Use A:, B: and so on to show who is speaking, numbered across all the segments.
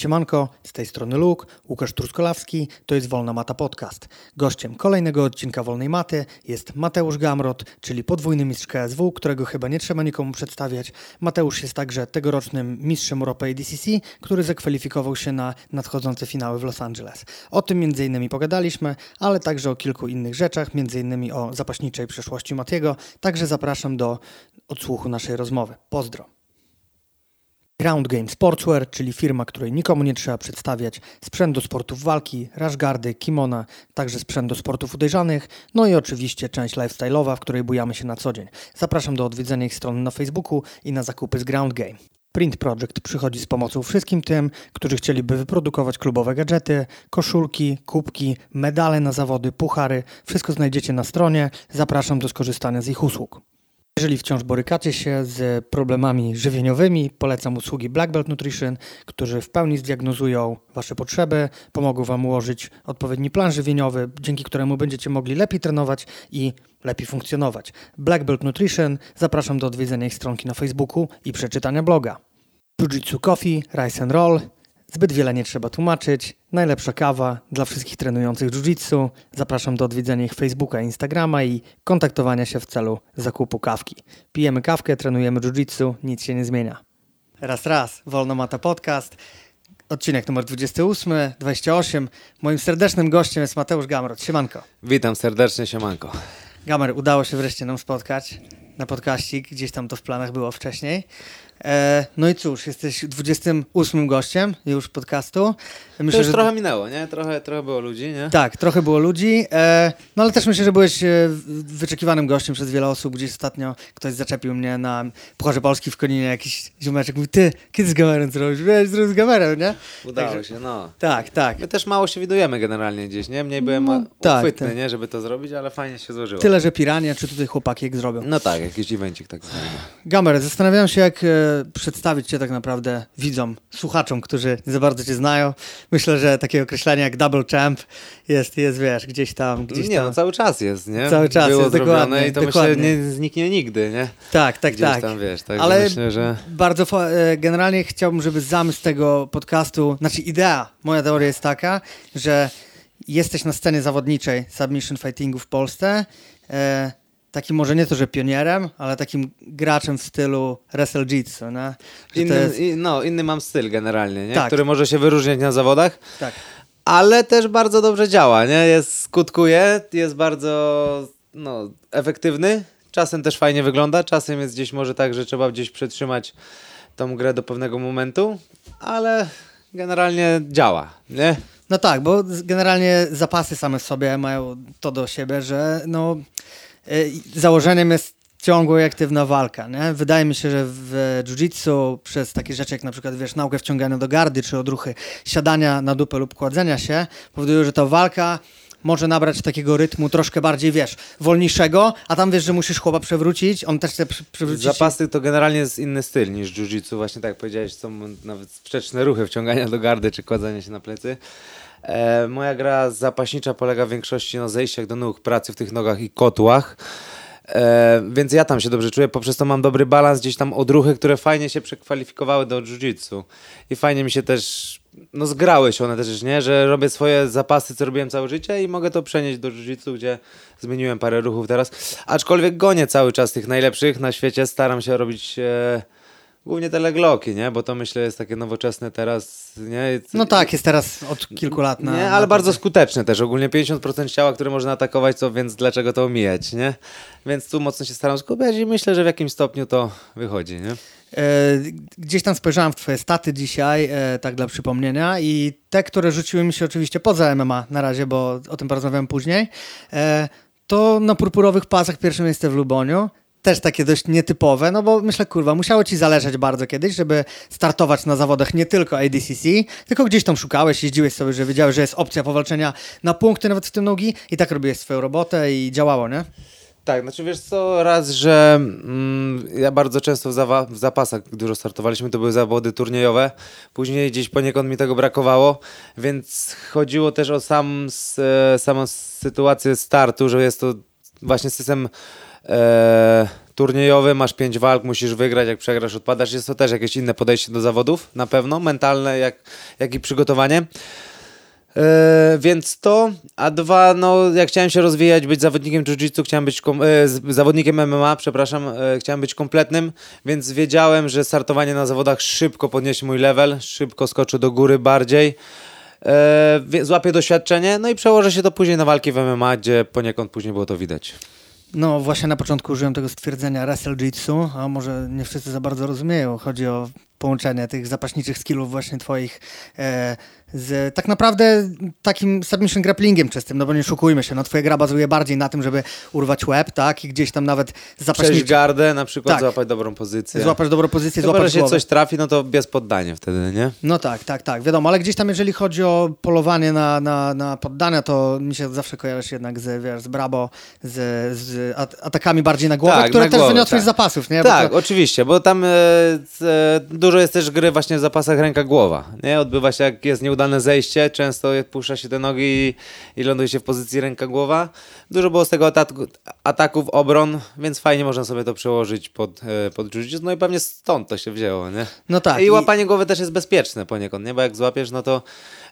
A: Siemanko, z tej strony Luke, Łukasz Truskolawski, to jest Wolna Mata Podcast. Gościem kolejnego odcinka Wolnej Maty jest Mateusz Gamrot, czyli podwójny mistrz KSW, którego chyba nie trzeba nikomu przedstawiać. Mateusz jest także tegorocznym mistrzem Europy ADCC, który zakwalifikował się na nadchodzące finały w Los Angeles. O tym innymi pogadaliśmy, ale także o kilku innych rzeczach, innymi o zapaśniczej przeszłości Matiego. Także zapraszam do odsłuchu naszej rozmowy. Pozdro! Ground Game Sportswear, czyli firma, której nikomu nie trzeba przedstawiać, sprzęt do sportów walki, rashgardy, kimona, także sprzęt do sportów udejrzanych, no i oczywiście część lifestyle'owa, w której bujamy się na co dzień. Zapraszam do odwiedzenia ich strony na Facebooku i na zakupy z Ground Game. Print Project przychodzi z pomocą wszystkim tym, którzy chcieliby wyprodukować klubowe gadżety, koszulki, kubki, medale na zawody, puchary. Wszystko znajdziecie na stronie. Zapraszam do skorzystania z ich usług. Jeżeli wciąż borykacie się z problemami żywieniowymi, polecam usługi Black Belt Nutrition, którzy w pełni zdiagnozują Wasze potrzeby, pomogą Wam ułożyć odpowiedni plan żywieniowy, dzięki któremu będziecie mogli lepiej trenować i lepiej funkcjonować. Black Belt Nutrition, zapraszam do odwiedzenia ich stronki na Facebooku i przeczytania bloga. Jiu-Jitsu Coffee, Rice and Roll, Zbyt wiele nie trzeba tłumaczyć. Najlepsza kawa dla wszystkich trenujących jiu-jitsu. Zapraszam do odwiedzenia ich Facebooka Instagrama i kontaktowania się w celu zakupu kawki. Pijemy kawkę, trenujemy jiu-jitsu, nic się nie zmienia. Raz, raz, Wolno Mata Podcast. Odcinek numer 28, 28. Moim serdecznym gościem jest Mateusz Gamrot. Siemanko.
B: Witam serdecznie, siemanko.
A: Gamer, udało się wreszcie nam spotkać na podkaścik. Gdzieś tam to w planach było wcześniej. E, no i cóż, jesteś 28 gościem już podcastu.
B: Myślę, to już że... trochę minęło, nie? Trochę, trochę było ludzi, nie?
A: Tak, trochę było ludzi. E, no ale też myślę, że byłeś e, wyczekiwanym gościem przez wiele osób. Gdzieś ostatnio ktoś zaczepił mnie na Pucharze Polski w Koninie, jakiś ziomeczek mówi, ty, kiedy z Gamerem zrobisz? Wiesz, zrobić z Gamerem, nie?
B: Udało Także... się, no.
A: Tak, tak.
B: My też mało się widujemy generalnie gdzieś, nie? Mniej byłem no, tak, uchwytny, tak. nie? Żeby to zrobić, ale fajnie się złożyło.
A: Tyle, że Pirania, czy tutaj chłopaki jak zrobią.
B: No tak, jakiś evencik tak.
A: Gamer, zastanawiałem się, jak przedstawić cię tak naprawdę widzom, słuchaczom, którzy nie za bardzo cię znają. Myślę, że takie określenie jak double champ jest, jest wiesz, gdzieś tam. Gdzieś
B: nie,
A: tam.
B: no cały czas jest, nie?
A: Cały czas
B: Było
A: jest,
B: zrobione
A: dokładnie.
B: i to
A: dokładnie.
B: myślę nie zniknie nigdy, nie?
A: Tak, tak,
B: gdzieś
A: tak.
B: Tam, wiesz, tak
A: Ale
B: myślę, że...
A: bardzo e, generalnie chciałbym, żeby zamysł tego podcastu, znaczy idea, moja teoria jest taka, że jesteś na scenie zawodniczej submission fightingu w Polsce, e, takim może nie to, że pionierem, ale takim graczem w stylu wrestle jitsu?
B: Inny,
A: jest...
B: no, inny mam styl generalnie, nie?
A: Tak.
B: który może się wyróżniać na zawodach.
A: Tak.
B: Ale też bardzo dobrze działa, nie? Jest, skutkuje, jest bardzo no, efektywny. Czasem też fajnie wygląda, czasem jest gdzieś może tak, że trzeba gdzieś przetrzymać tą grę do pewnego momentu, ale generalnie działa, nie?
A: No tak, bo generalnie zapasy same w sobie mają to do siebie, że no założeniem jest ciągła i aktywna walka. Nie? Wydaje mi się, że w jiu-jitsu przez takie rzeczy jak na przykład wiesz, naukę wciągania do gardy, czy odruchy siadania na dupę lub kładzenia się, powodują, że ta walka może nabrać takiego rytmu troszkę bardziej, wiesz, wolniejszego, a tam wiesz, że musisz chłopa przewrócić, on też chce przewrócić.
B: Zapasy to generalnie jest inny styl niż jiu-jitsu, właśnie tak jak powiedziałeś, są nawet sprzeczne ruchy wciągania do gardy czy kładzenia się na plecy. E, moja gra zapaśnicza polega w większości na zejściach do nóg, pracy w tych nogach i kotłach. E, więc ja tam się dobrze czuję, poprzez to mam dobry balans, gdzieś tam odruchy, które fajnie się przekwalifikowały do jiu-jitsu. I fajnie mi się też, no zgrały się one też, nie? Że robię swoje zapasy, co robiłem całe życie i mogę to przenieść do jiu-jitsu, gdzie zmieniłem parę ruchów teraz. Aczkolwiek gonię cały czas tych najlepszych na świecie, staram się robić... E, Głównie te legloki, nie? Bo to myślę jest takie nowoczesne teraz, nie?
A: No tak, jest teraz od kilku lat na...
B: Nie, ale na bardzo skuteczne też. Ogólnie 50% ciała, które można atakować, to więc dlaczego to omijać, nie? Więc tu mocno się staram skupiać i myślę, że w jakimś stopniu to wychodzi, nie?
A: E, gdzieś tam spojrzałem w twoje staty dzisiaj, e, tak dla przypomnienia i te, które rzuciły mi się oczywiście poza MMA na razie, bo o tym porozmawiam później, e, to na purpurowych pasach pierwsze miejsce w Luboniu, też takie dość nietypowe, no bo myślę, kurwa, musiało ci zależeć bardzo kiedyś, żeby startować na zawodach nie tylko ADCC, tylko gdzieś tam szukałeś, jeździłeś sobie, że wiedziałeś, że jest opcja powalczenia na punkty nawet w tym nogi i tak robiłeś swoją robotę i działało, nie?
B: Tak, znaczy wiesz co, raz, że mm, ja bardzo często w, zawa- w, zapasach dużo startowaliśmy, to były zawody turniejowe, później gdzieś poniekąd mi tego brakowało, więc chodziło też o sam, samą sytuację startu, że jest to właśnie system e, turniejowy, masz pięć walk, musisz wygrać, jak przegrasz, odpadasz. Jest to też jakieś inne podejście do zawodów, na pewno, mentalne, jak, jak i przygotowanie. E, więc to, a dwa, no jak chciałem się rozwijać, być zawodnikiem jiu-jitsu, chciałem być e, zawodnikiem MMA, przepraszam, e, chciałem być kompletnym, więc wiedziałem, że startowanie na zawodach szybko podniesie mój level, szybko skoczy do góry bardziej, e, złapię doświadczenie, no i przełożę się to później na walki w MMA, gdzie poniekąd później było to widać.
A: No właśnie na początku użyłem tego stwierdzenia wrestle jitsu, a może nie wszyscy za bardzo rozumieją. Chodzi o połączenie tych zapaśniczych skillów właśnie twoich e, z tak naprawdę takim submission grapplingiem czystym, no bo nie szukujmy się, no twoja gra bazuje bardziej na tym, żeby urwać łeb, tak, i gdzieś tam nawet
B: zapaśniczy... Przejść gardę, na przykład tak. złapać dobrą pozycję.
A: Złapać dobrą pozycję,
B: Chyba,
A: złapać
B: że się coś trafi, no to bez poddania wtedy, nie?
A: No tak, tak, tak, wiadomo, ale gdzieś tam jeżeli chodzi o polowanie na, na, na poddania, to mi się zawsze kojarzy jednak z, wiesz, z Brabo, z, z atakami bardziej na głowę, tak, które też głowę, wyniosłeś tak. z zapasów, nie?
B: Tak, bo to... oczywiście, bo tam e, e, dużo jest też gry właśnie w zapasach ręka-głowa, nie? Odbywa się, jak jest nieudane zejście, często puszcza się te nogi i, i ląduje się w pozycji ręka-głowa. Dużo było z tego ataku, ataków, obron, więc fajnie można sobie to przełożyć pod, e, pod jiu No i pewnie stąd to się wzięło, nie?
A: No tak.
B: I łapanie głowy też jest bezpieczne poniekąd, nie? Bo jak złapiesz, no to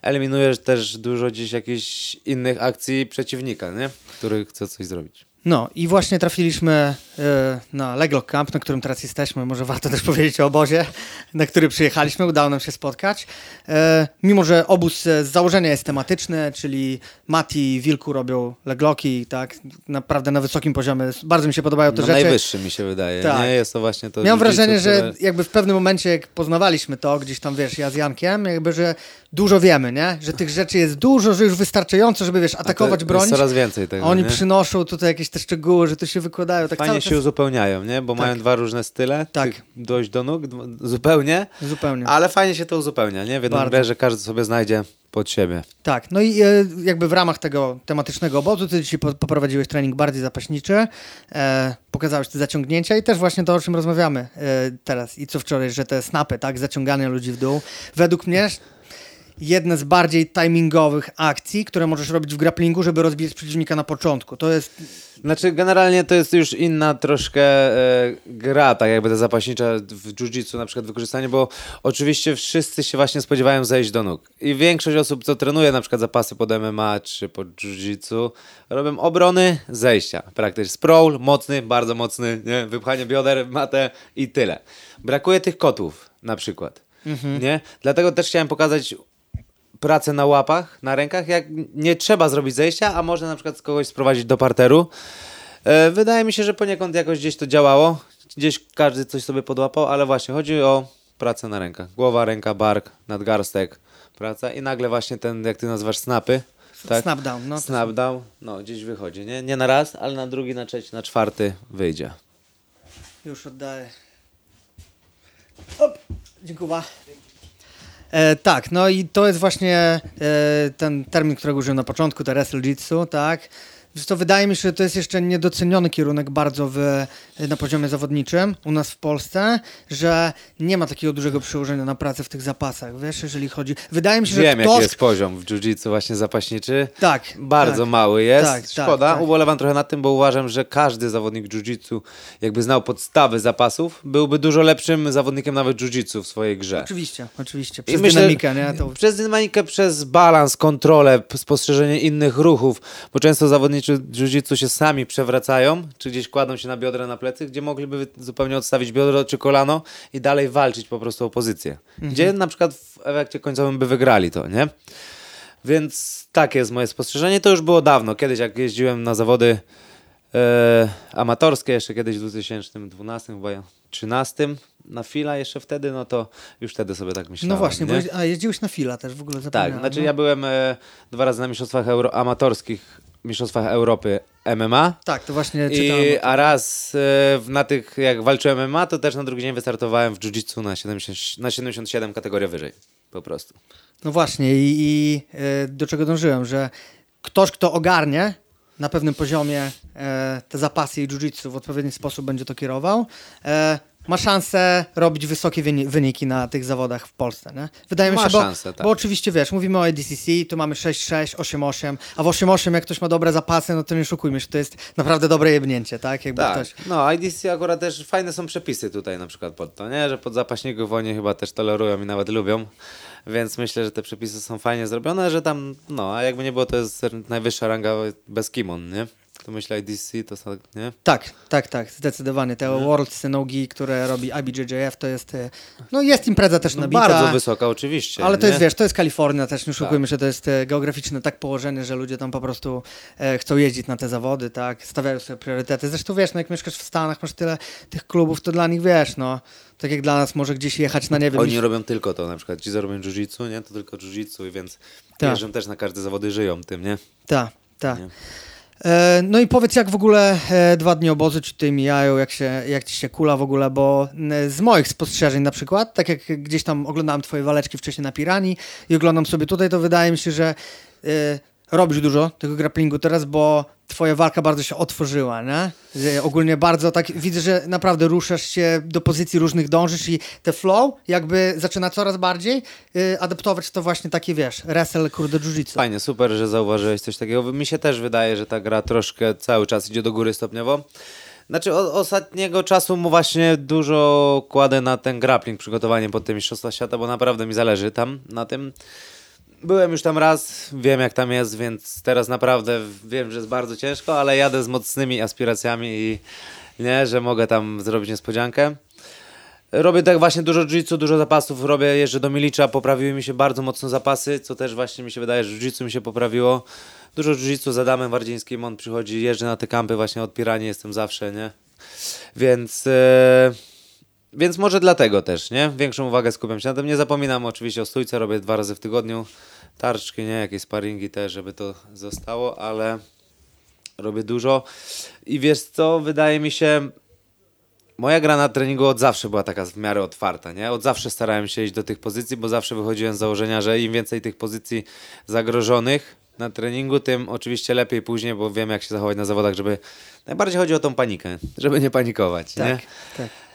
B: eliminujesz też dużo gdzieś jakichś innych akcji przeciwnika, nie? Który chce coś zrobić.
A: No i właśnie trafiliśmy e, na Leglock Camp, na którym teraz jesteśmy. Może warto też powiedzieć o obozie, na który przyjechaliśmy. Udało nam się spotkać. E, mimo, że obóz z założenia jest tematyczny, czyli Mati i Wilku robią Leglocki, tak, naprawdę na wysokim poziomie. Bardzo mi się podobają te
B: na
A: rzeczy.
B: najwyższy mi się wydaje, tak. nie? Jest to właśnie to...
A: Miałem wrażenie, że jakby w pewnym momencie, jak poznawaliśmy to, gdzieś tam, wiesz, ja z Jankiem, jakby, że dużo wiemy, nie? Że tych rzeczy jest dużo, że już wystarczająco, żeby, wiesz, atakować broń.
B: coraz więcej tego,
A: Oni
B: nie?
A: przynoszą tutaj jakieś te szczegóły, że to się wykładają. Tak
B: Fajnie się czas... uzupełniają, nie? Bo tak. mają dwa różne style, tak. dojść do nóg, zupełnie.
A: Zupełnie.
B: Ale fajnie się to uzupełnia, nie? W jednym grze, że każdy sobie znajdzie pod siebie.
A: Tak, no i e, jakby w ramach tego tematycznego obozu ty dzisiaj poprowadziłeś trening bardziej zapaśniczy, e, pokazałeś te zaciągnięcia i też właśnie to, o czym rozmawiamy e, teraz i co wczoraj, że te snapy, tak, zaciąganie ludzi w dół, według mnie jedne z bardziej timingowych akcji, które możesz robić w grapplingu, żeby rozbić przeciwnika na początku. To jest...
B: Znaczy generalnie to jest już inna troszkę e, gra, tak jakby ta zapaśnicza w jiu-jitsu na przykład wykorzystanie, bo oczywiście wszyscy się właśnie spodziewają zejść do nóg. I większość osób, co trenuje na przykład zapasy pod MMA czy pod jiu-jitsu, robią obrony, zejścia. Praktycznie sprawl, mocny, bardzo mocny, nie? wypchanie bioder, matę i tyle. Brakuje tych kotów na przykład. Mhm. Nie? Dlatego też chciałem pokazać pracę na łapach, na rękach, jak nie trzeba zrobić zejścia, a można na przykład kogoś sprowadzić do parteru. E, wydaje mi się, że poniekąd jakoś gdzieś to działało. Gdzieś każdy coś sobie podłapał, ale właśnie chodzi o pracę na rękach. Głowa, ręka, bark, nadgarstek, praca i nagle właśnie ten, jak ty nazywasz, snapy.
A: Tak? Snapdown.
B: No, Snapdown, no gdzieś wychodzi, nie? Nie na raz, ale na drugi, na trzeci, na czwarty wyjdzie.
A: Już oddaję. Op, dziękuję. E, tak, no i to jest właśnie e, ten termin, którego użyłem na początku, to wrestle jitsu, tak? Wiesz to wydaje mi się, że to jest jeszcze niedoceniony kierunek bardzo w, na poziomie zawodniczym u nas w Polsce, że nie ma takiego dużego przełożenia na pracę w tych zapasach, wiesz, jeżeli chodzi... Wydaje mi się,
B: Wiem,
A: że ktoś...
B: jaki jest poziom w jiu-jitsu właśnie zapaśniczy.
A: Tak.
B: Bardzo
A: tak,
B: mały jest. Tak, tak Szkoda, tak, ubolewam trochę nad tym, bo uważam, że każdy zawodnik jiu-jitsu jakby znał podstawy zapasów, byłby dużo lepszym zawodnikiem nawet jiu-jitsu w swojej grze.
A: Oczywiście, oczywiście. Przez I myślę, dynamikę, nie? To...
B: Przez dynamikę, przez balans, kontrolę, spostrzeżenie innych ruchów, bo często zawodnicy jiu-jitsu się sami przewracają, czy gdzieś kładą się na biodra na plecy, gdzie mogliby zupełnie odstawić biodro czy kolano i dalej walczyć po prostu o pozycję. Mhm. Gdzie na przykład w efekcie końcowym by wygrali to, nie? Więc takie jest moje spostrzeżenie. To już było dawno. Kiedyś jak jeździłem na zawody e, amatorskie, jeszcze kiedyś w 2012, chyba 13 na fila jeszcze wtedy, no to już wtedy sobie tak myślałem.
A: No właśnie, nie? bo a jeździłeś na fila też w ogóle
B: Tak, znaczy no. ja byłem e, dwa razy na mistrzostwach euro, amatorskich Mistrzostwach Europy MMA.
A: Tak, to właśnie
B: czytałem. I, a raz y, na tych, jak walczyłem MMA, to też na drugi dzień wystartowałem w jiu-jitsu na, 70, na 77 kategoria wyżej. Po prostu.
A: No właśnie i, i y, do czego dążyłem, że ktoś, kto ogarnie na pewnym poziomie e, te zapasy i jiu-jitsu w odpowiedni sposób będzie to kierował, ma szansę robić wysokie wyniki na tych zawodach w Polsce, nie? Wydaje
B: ma
A: mi się, bo,
B: szansę, tak.
A: bo oczywiście, wiesz, mówimy o ADCC, tu mamy 6-6, 8-8, a w 8-8 jak ktoś ma dobre zapasy, no to nie szukujmy się, to jest naprawdę dobre jebnięcie, tak? Jakby
B: tak.
A: ktoś...
B: No, IDC akurat też fajne są przepisy tutaj na przykład pod to, nie? Że pod zapaśników oni chyba też tolerują i nawet lubią. Więc myślę, że te przepisy są fajnie zrobione, że tam, no, a jakby nie było, to jest najwyższa ranga bez kimon, nie? To myślę IDC, to są, nie?
A: Tak, tak, tak, zdecydowanie. Te hmm. Worlds Nogi, które robi IBJJF, to jest, e, no jest impreza też no, nabita.
B: Bardzo wysoka oczywiście.
A: Ale to jest, wiesz, to jest Kalifornia też, nie oszukujmy tak. że to jest e, geograficzne tak położenie, że ludzie tam po prostu e, chcą jeździć na te zawody, tak, stawiają sobie priorytety. Zresztą wiesz, no jak mieszkasz w Stanach, masz tyle tych klubów, to dla nich, wiesz, no, tak jak dla nas może gdzieś jechać na, nie wiem...
B: Oni robią tylko to, na przykład ci zarobią jiu-jitsu, nie, to tylko jiu-jitsu, więc tak. jeżdżą też na każde zawody, żyją tym, nie?
A: Tak, tak. E, no i powiedz, jak w ogóle e, dwa dni obozu ci tutaj mijają, jak, się, jak ci się kula w ogóle, bo z moich spostrzeżeń na przykład, tak jak gdzieś tam oglądałem twoje waleczki wcześniej na Pirani i oglądam sobie tutaj, to wydaje mi się, że e, robisz dużo tego grapplingu teraz, bo twoja walka bardzo się otworzyła, nie? Ogólnie bardzo tak, widzę, że naprawdę ruszasz się do pozycji różnych, dążysz i te flow jakby zaczyna coraz bardziej y, adaptować to właśnie takie, wiesz, wrestle, kurde, jiu-jitsu.
B: Fajnie, super, że zauważyłeś coś takiego. Mi się też wydaje, że ta gra troszkę cały czas idzie do góry stopniowo. Znaczy od ostatniego czasu mu właśnie dużo kładę na ten grappling, przygotowanie pod te Mistrzostwa Świata, bo naprawdę mi zależy tam na tym. Byłem już tam raz, wiem jak tam jest, więc teraz naprawdę wiem, że jest bardzo ciężko, ale jadę z mocnymi aspiracjami i nie, że mogę tam zrobić niespodziankę. Robię tak właśnie dużo jiu dużo zapasów robię, jeżdżę do Milicza, poprawiły mi się bardzo mocno zapasy, co też właśnie mi się wydaje, że jiu mi się poprawiło. Dużo jiu z Adamem Wardzińskim, on przychodzi, jeżdżę na te kampy właśnie od Piranie, jestem zawsze, nie? Więc... Yy więc może dlatego też, nie? Większą uwagę skupiam się na tym. Nie zapominam oczywiście o stójce, robię dwa razy w tygodniu. Tarczki, nie? Jakieś sparingi też, żeby to zostało, ale robię dużo. I wiesz co, wydaje mi się, moja gra na treningu od zawsze była taka w miarę otwarta, nie? Od zawsze starałem się iść do tych pozycji, bo zawsze wychodziłem z założenia, że im więcej tych pozycji zagrożonych na treningu, tym oczywiście lepiej później, bo wiem jak się zachować na zawodach, żeby... Najbardziej chodzi o tą panikę, żeby nie panikować, tak, nie? Tak.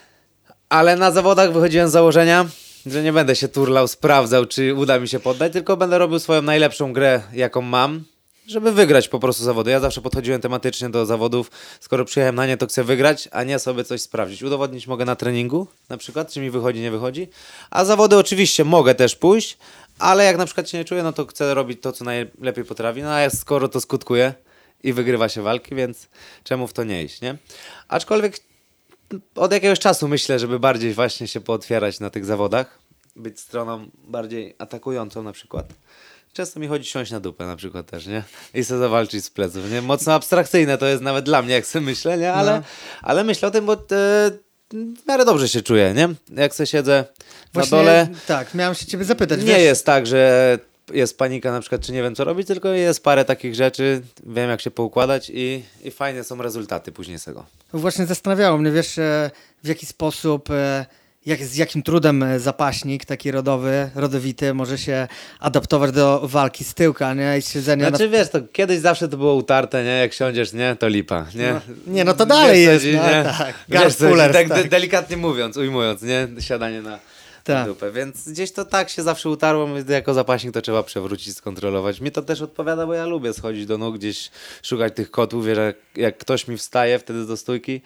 B: Ale na zawodach wychodziłem z założenia, że nie będę się turlał, sprawdzał, czy uda mi się poddać, tylko będę robił swoją najlepszą grę, jaką mam, żeby wygrać po prostu zawody. Ja zawsze podchodziłem tematycznie do zawodów. Skoro przyjechałem na nie, to chcę wygrać, a nie sobie coś sprawdzić. Udowodnić mogę na treningu, na przykład, czy mi wychodzi, nie wychodzi. A zawody oczywiście mogę też pójść, ale jak na przykład się nie czuję, no to chcę robić to, co najlepiej potrafi. No a skoro to skutkuje i wygrywa się walki, więc czemu w to nie iść, nie? Aczkolwiek od jakiegoś czasu myślę, żeby bardziej właśnie się pootwierać na tych zawodach, być stroną bardziej atakującą na przykład. Często mi chodzi siąść na dupę na przykład też, nie? I sobie zawalczyć z pleców, nie? Mocno abstrakcyjne to jest nawet dla mnie, jak sobie myślę, nie? Ale, no. ale myślę o tym, bo e, w miarę dobrze się czuję, nie? Jak sobie siedzę Właśnie, na dole...
A: Tak, miałem się ciebie zapytać.
B: Nie wiesz? jest tak, że jest panika na przykład, czy nie wiem co robić, tylko jest parę takich rzeczy, wiem jak się poukładać i, i fajne są rezultaty później z tego.
A: Właśnie zastanawiało mnie, wiesz, e, w jaki sposób, e, jak, z jakim trudem e, zapaśnik taki rodowy, rodowity może się adaptować do walki z tyłka, nie? I siedzenia
B: znaczy na... wiesz, to kiedyś zawsze to było utarte, nie? Jak siądziesz, nie? To lipa, nie?
A: No, nie, no to dalej wiesz, jest, no, nie? tak.
B: Wiesz, tak, tak. delikatnie mówiąc, ujmując, nie? Siadanie na tak. dupę. Więc gdzieś to tak się zawsze utarło, jako zapaśnik to trzeba przewrócić, skontrolować. Mi to też odpowiada, bo ja lubię schodzić do nóg, gdzieś szukać tych kotów, wiesz, jak, jak ktoś mi wstaje wtedy do stójki,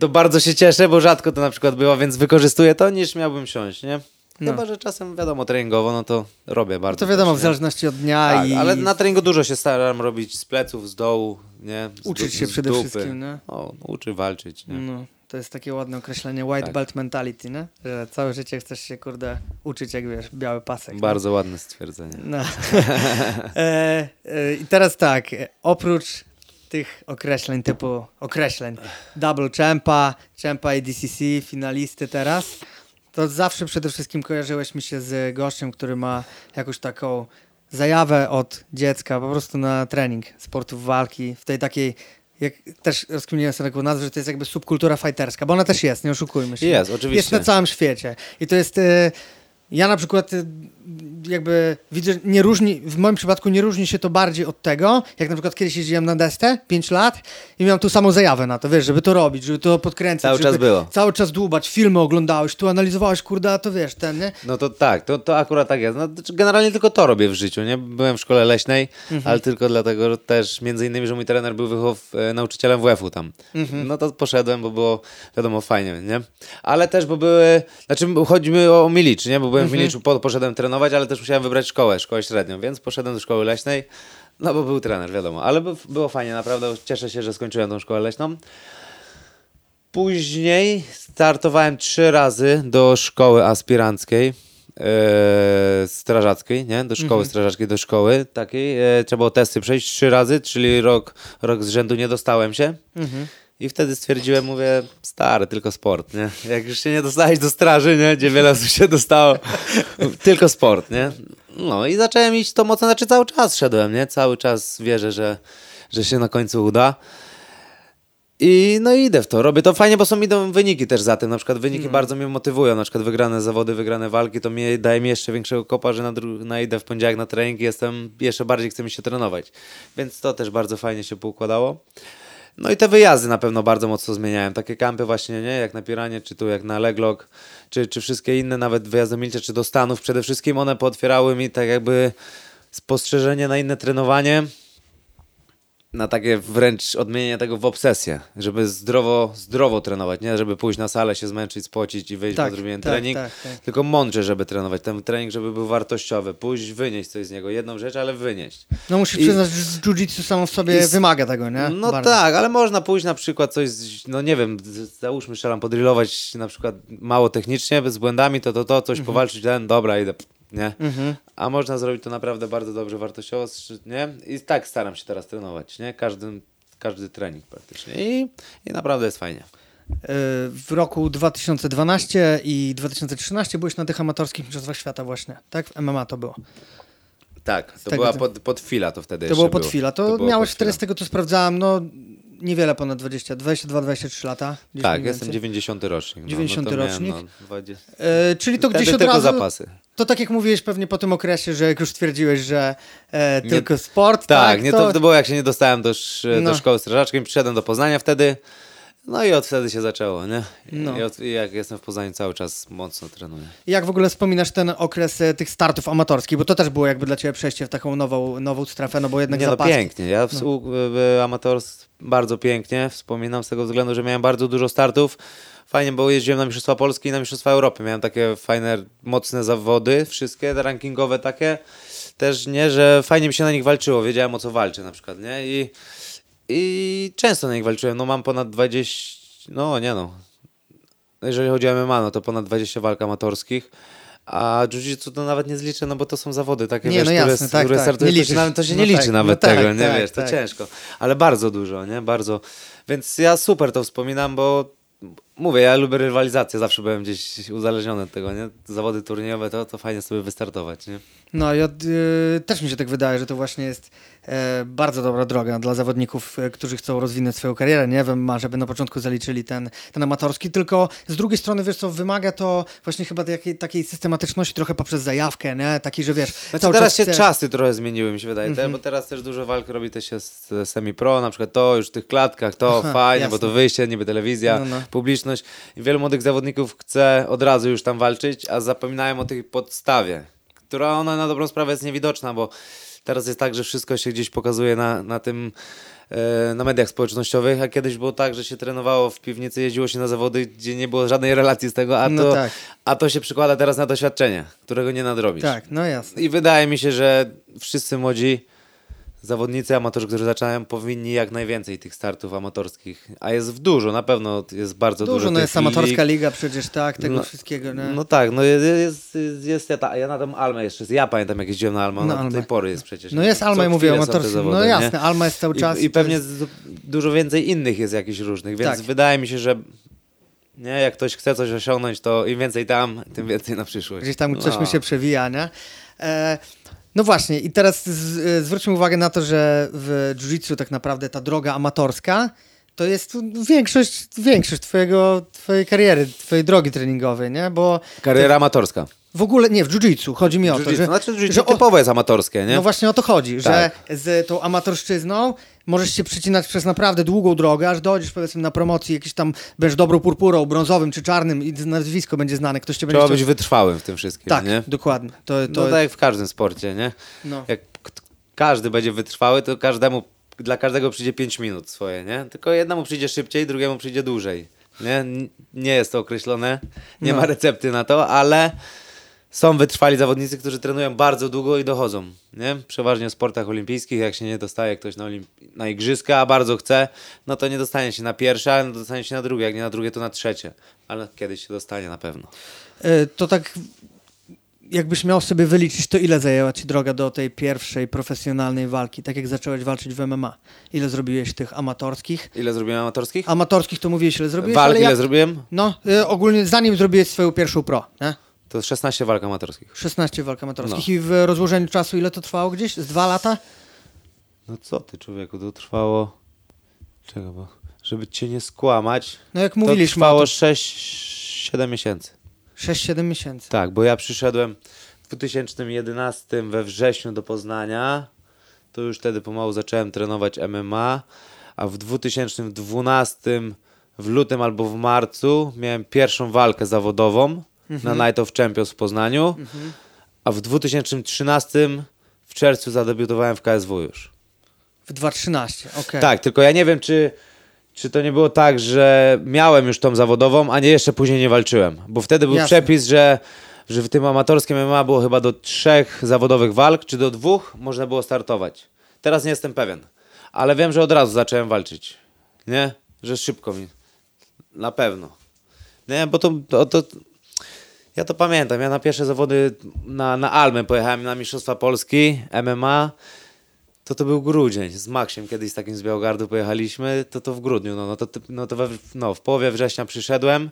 B: to bardzo się cieszę, bo rzadko to na przykład było, więc wykorzystuję to, niż miałbym siąść, nie? No. Chyba, że czasem wiadomo, treningowo, no to robię bardzo.
A: No to wiadomo, też, w zależności od dnia. Tak, i...
B: Ale na treningu dużo się staram robić z pleców, z dołu, nie?
A: Z Uczyć się przede dupy. wszystkim, nie?
B: O, uczy walczyć, nie? No.
A: To jest takie ładne określenie white tak. belt mentality, nie? Że całe życie chcesz się, kurde, uczyć, jak wiesz, biały pasek.
B: Bardzo nie? ładne stwierdzenie. No.
A: e, e, I teraz tak, oprócz tych określeń typu określeń double champa, champa i DCC, finalisty teraz, to zawsze przede wszystkim kojarzyłeś mi się z gościem, który ma jakąś taką zajawę od dziecka po prostu na trening sportów walki, w tej takiej jak też rozkminiłem sobie taką nazwę, że to jest jakby subkultura fighterska, bo ona też jest, nie oszukujmy się.
B: Jest, oczywiście.
A: Jest na całym świecie. I to jest... Y, Ja na przykład y, jakby widzę, nie różni, w moim przypadku nie różni się to bardziej od tego, jak na przykład kiedyś jeździłem na desce 5 lat i miałem tu samą zajawę na to, wiesz, żeby to robić, żeby to podkręcać.
B: Cały czas było.
A: Cały czas dłubać, filmy oglądałeś, tu analizowałeś, kurde, a to wiesz, ten, nie?
B: No to tak, to, to akurat tak jest. No, to generalnie tylko to robię w życiu, nie? Byłem w szkole leśnej, ale tylko dlatego że też, między innymi, że mój trener był wychow, e, nauczycielem WF-u tam. No to poszedłem, bo było, wiadomo, fajnie, nie? Ale też, bo były, znaczy chodzi mi o Milicz, nie? Bo byłem w Miliczu, po, poszedłem trenować, ale też musiałem wybrać szkołę, szkołę średnią, więc poszedłem do szkoły leśnej, no bo był trener, wiadomo. Ale by, było fajnie, naprawdę cieszę się, że skończyłem tą szkołę leśną. Później startowałem trzy razy do szkoły aspiranckiej, e, strażackiej, nie? Do szkoły strażackiej, do szkoły takiej. E, trzeba było testy przejść trzy razy, czyli rok, rok z rzędu nie dostałem się. I wtedy stwierdziłem, mówię, stary, tylko sport, nie? Jak już się nie dostałeś do straży, nie? Gdzie wiele osób się dostało, tylko sport, nie? No i zacząłem iść to mocno, znaczy cały czas szedłem, nie? Cały czas wierzę, że, że się na końcu uda. I no idę w to. Robię to fajnie, bo są idą wyniki też za tym. Na przykład wyniki bardzo mnie motywują. Na przykład wygrane zawody, wygrane walki, to mnie daje mi jeszcze większego kopa, że na, na idę w poniedziałek na trening jestem, jeszcze bardziej chce mi się trenować. Więc to też bardzo fajnie się poukładało. No i te wyjazdy na pewno bardzo mocno zmieniałem. Takie kampy właśnie, nie? Jak na Piranie, czy tu jak na Leglok, czy, czy wszystkie inne, nawet wyjazdy Milcia, czy do Stanów. Przede wszystkim one pootwierały mi tak jakby spostrzeżenie na inne trenowanie na takie wręcz odmienienie tego w obsesję, żeby zdrowo, zdrowo trenować, nie żeby pójść na salę, się zmęczyć, spocić i wyjść
A: Tak,
B: po zrobiłem
A: tak,
B: trening,
A: tak, tak.
B: tylko mądrze, żeby trenować. Ten trening, żeby był wartościowy, pójść, wynieść coś z niego, jedną rzecz, ale wynieść.
A: No musisz
B: I-
A: przyznać, że jiu-jitsu samo w sobie
B: i
A: wymaga tego, nie?
B: No
A: Bardzo.
B: tak, ale można pójść na przykład coś, no nie wiem, załóżmy strzelam, podrillować na przykład mało technicznie, z błędami, to to, to, coś powalczyć, ten, dobra, idę, nie? A można zrobić to naprawdę bardzo dobrze, wartościowo, nie? I tak staram się teraz trenować, nie? Każdy, każdy trening praktycznie i, i naprawdę jest fajnie.
A: Y, W roku 2012 i 2013 byłeś na tych amatorskich mistrzostwach świata właśnie, tak? W MMA to było.
B: Tak, to była
A: to-
B: pod, pod fila to wtedy
A: To było pod chwila. To,
B: było
A: miałeś wtedy z tego, co sprawdzałem, no niewiele ponad 20, 22-23 lata.
B: Tak, jestem
A: więcej.
B: 90 rocznik. No,
A: 90
B: no to miałem,
A: rocznik.
B: No, 20...
A: E, czyli to
B: Wtedy
A: gdzieś od razu...
B: zapasy.
A: To tak jak mówiłeś pewnie po tym okresie, że jak już stwierdziłeś, że e, tylko sport,
B: Tak,
A: tak,
B: nie, to, to było jak się nie dostałem do, sz-
A: No.
B: do szkoły strażackiej, przyszedłem do Poznania wtedy, no i od wtedy się zaczęło, nie?
A: No.
B: I, od, I jak jestem w Poznaniu cały czas mocno trenuję.
A: Jak w ogóle wspominasz ten okres e, tych startów amatorskich, bo to też było jakby dla ciebie przejście w taką nową, nową strefę, no bo jednak
B: Nie no,
A: zapaski.
B: pięknie. Ja w, w amatorstw bardzo pięknie wspominam z tego względu, że miałem bardzo dużo startów. Fajnie, bo jeździłem na Mistrzostwa Polski i na Mistrzostwa Europy. Miałem takie fajne, mocne zawody, wszystkie rankingowe takie. Też nie, że fajnie mi się na nich walczyło. Wiedziałem o co walczę na przykład, nie? I, i często na nich walczyłem. No mam ponad 20, no nie no. Jeżeli chodzi o MMA, no to ponad 20 walk amatorskich. A jiu-jitsu to nawet nie zliczę, no bo to są zawody takie,
A: Nie,
B: wiesz,
A: no
B: które,
A: jasne, tak,
B: które
A: tak.
B: startują,
A: Nie
B: to się, nawet, to się
A: No
B: nie liczy
A: tak,
B: nawet
A: no tak,
B: tego, nie
A: tak,
B: wiesz, to
A: tak.
B: ciężko. Ale bardzo dużo, nie? Bardzo. Więc ja super to wspominam, bo mówię, ja lubię rywalizację, zawsze byłem gdzieś uzależniony od tego, nie? Zawody turniejowe, to, to fajnie sobie wystartować, nie?
A: No i od, y, też mi się tak wydaje, że to właśnie jest e, bardzo dobra droga dla zawodników, e, którzy chcą rozwinąć swoją karierę, nie wiem, ma, żeby na początku zaliczyli ten, ten amatorski, tylko z drugiej strony, wiesz co, wymaga to właśnie chyba takiej, takiej systematyczności trochę poprzez zajawkę, nie? Taki, że wiesz,
B: Znaczy
A: cały
B: teraz
A: czas
B: się
A: chcesz-
B: czasy trochę zmieniły, mi się wydaje,
A: Mhm.
B: te, bo teraz też dużo walk robi też się z semi-pro, na przykład to już w tych klatkach, to
A: Aha,
B: fajnie,
A: jasne.
B: bo to wyjście, niby telewizja,
A: No, no.
B: publiczność. Wielu młodych zawodników chce od razu już tam walczyć, a zapominają o tej podstawie, która ona na dobrą sprawę jest niewidoczna, bo teraz jest tak, że wszystko się gdzieś pokazuje na, na tym e, na mediach społecznościowych, a kiedyś było tak, że się trenowało w piwnicy, jeździło się na zawody, gdzie nie było żadnej relacji z tego, a,
A: No
B: to,
A: tak.
B: a to się przykłada teraz na doświadczenie, którego nie nadrobisz.
A: Tak, no jasne.
B: I wydaje mi się, że wszyscy młodzi zawodnicy, amatorzy, którzy zaczynają, powinni jak najwięcej tych startów amatorskich, a jest w dużo, na pewno jest bardzo dużo.
A: Dużo, no jest amatorska
B: lig.
A: liga przecież, tak, tego
B: No,
A: wszystkiego, nie?
B: No tak, no jest, jest, jest, jest ja, ja na tą Almę jeszcze, ja pamiętam jak jeździłem na Almę,
A: Na
B: ona do tej pory jest przecież.
A: No jest Alma, ja mówię o
B: chwilę są te
A: amatorskim.
B: zawody,
A: No
B: nie?
A: jasne, Alma jest cały czas.
B: I, I pewnie
A: jest-
B: dużo więcej innych jest jakichś różnych, więc
A: Tak.
B: wydaje mi się, że nie, jak ktoś chce coś osiągnąć, to im więcej tam, tym więcej na przyszłość.
A: Gdzieś tam coś
B: No.
A: mi się przewija, nie? E, no właśnie, i teraz z, e, zwróćmy uwagę na to, że w jiu-jitsu tak naprawdę ta droga amatorska to jest większość, większość twojego, twojej kariery, twojej drogi treningowej, nie? Bo
B: Kariera amatorska.
A: W ogóle nie, w jiu-jitsu. Chodzi mi o to, że,
B: Znaczy, jiu-jitsu
A: że o,
B: typowo jest amatorskie, nie?
A: No właśnie o to chodzi,
B: Tak.
A: że z tą amatorszczyzną możesz się przycinać przez naprawdę długą drogę, aż dojdziesz powiedzmy na promocji jakiś tam, będziesz dobrą purpurą, brązowym czy czarnym i nazwisko będzie znane, ktoś cię będzie
B: Trzeba być wytrwałym w tym wszystkim,
A: Tak,
B: nie?
A: dokładnie. To, to,
B: To tak jak w każdym sporcie, nie?
A: no.
B: Jak każdy będzie wytrwały, to każdemu, dla każdego przyjdzie 5 minut swoje, nie? Tylko jednemu przyjdzie szybciej, drugiemu przyjdzie dłużej, nie? Nie jest to określone, nie
A: No.
B: ma recepty na to, ale są wytrwali zawodnicy, którzy trenują bardzo długo i dochodzą, nie? Przeważnie w sportach olimpijskich, jak się nie dostaje ktoś na, olimp- na igrzyska, a bardzo chce, no to nie dostanie się na pierwsze, ale dostanie się na drugie, jak nie na drugie, to na trzecie. Ale kiedyś się dostanie na pewno.
A: Y, to tak jakbyś miał sobie wyliczyć, to ile zajęła ci droga do tej pierwszej profesjonalnej walki, tak jak zacząłeś walczyć w MMA? Ile zrobiłeś tych amatorskich?
B: Ile zrobiłem amatorskich?
A: Amatorskich to mówiłeś, ile zrobiłeś,
B: Walk
A: ale
B: ile
A: jak...
B: zrobiłem?
A: No, y, ogólnie zanim zrobiłeś swoją pierwszą pro, nie?
B: To 16 walk amatorskich.
A: 16 walk amatorskich
B: No.
A: i w rozłożeniu czasu ile to trwało gdzieś? Z dwa lata?
B: No co ty, człowieku, to trwało... Czego, bo... Żeby cię nie skłamać,
A: No jak
B: to
A: mówiliśmy,
B: trwało
A: o
B: 6-7 miesięcy.
A: 6-7 miesięcy.
B: Tak, bo ja przyszedłem w 2011 we wrześniu do Poznania, to już wtedy pomału zacząłem trenować MMA, a w 2012 w lutym albo w marcu miałem pierwszą walkę zawodową na Night of Champions w Poznaniu, a w 2013 w czerwcu zadebiutowałem w KSW już.
A: W 2.13, okej.
B: Tak, tylko ja nie wiem, czy, czy to nie było tak, że miałem już tą zawodową, a nie jeszcze później nie walczyłem. Bo wtedy był
A: Jasne.
B: przepis, że, że w tym amatorskim MMA było chyba do trzech zawodowych walk, czy do dwóch można było startować. Teraz nie jestem pewien. Ale wiem, że od razu zacząłem walczyć. Nie? Że szybko mi. Na pewno. Nie, bo to, to, to ja to pamiętam. Ja na pierwsze zawody na, na Almę pojechałem na Mistrzostwa Polski MMA. To to był grudzień. Z Maksiem kiedyś z takim z Białogardu pojechaliśmy. To to w grudniu. No, no to, no to we, no, w połowie września przyszedłem.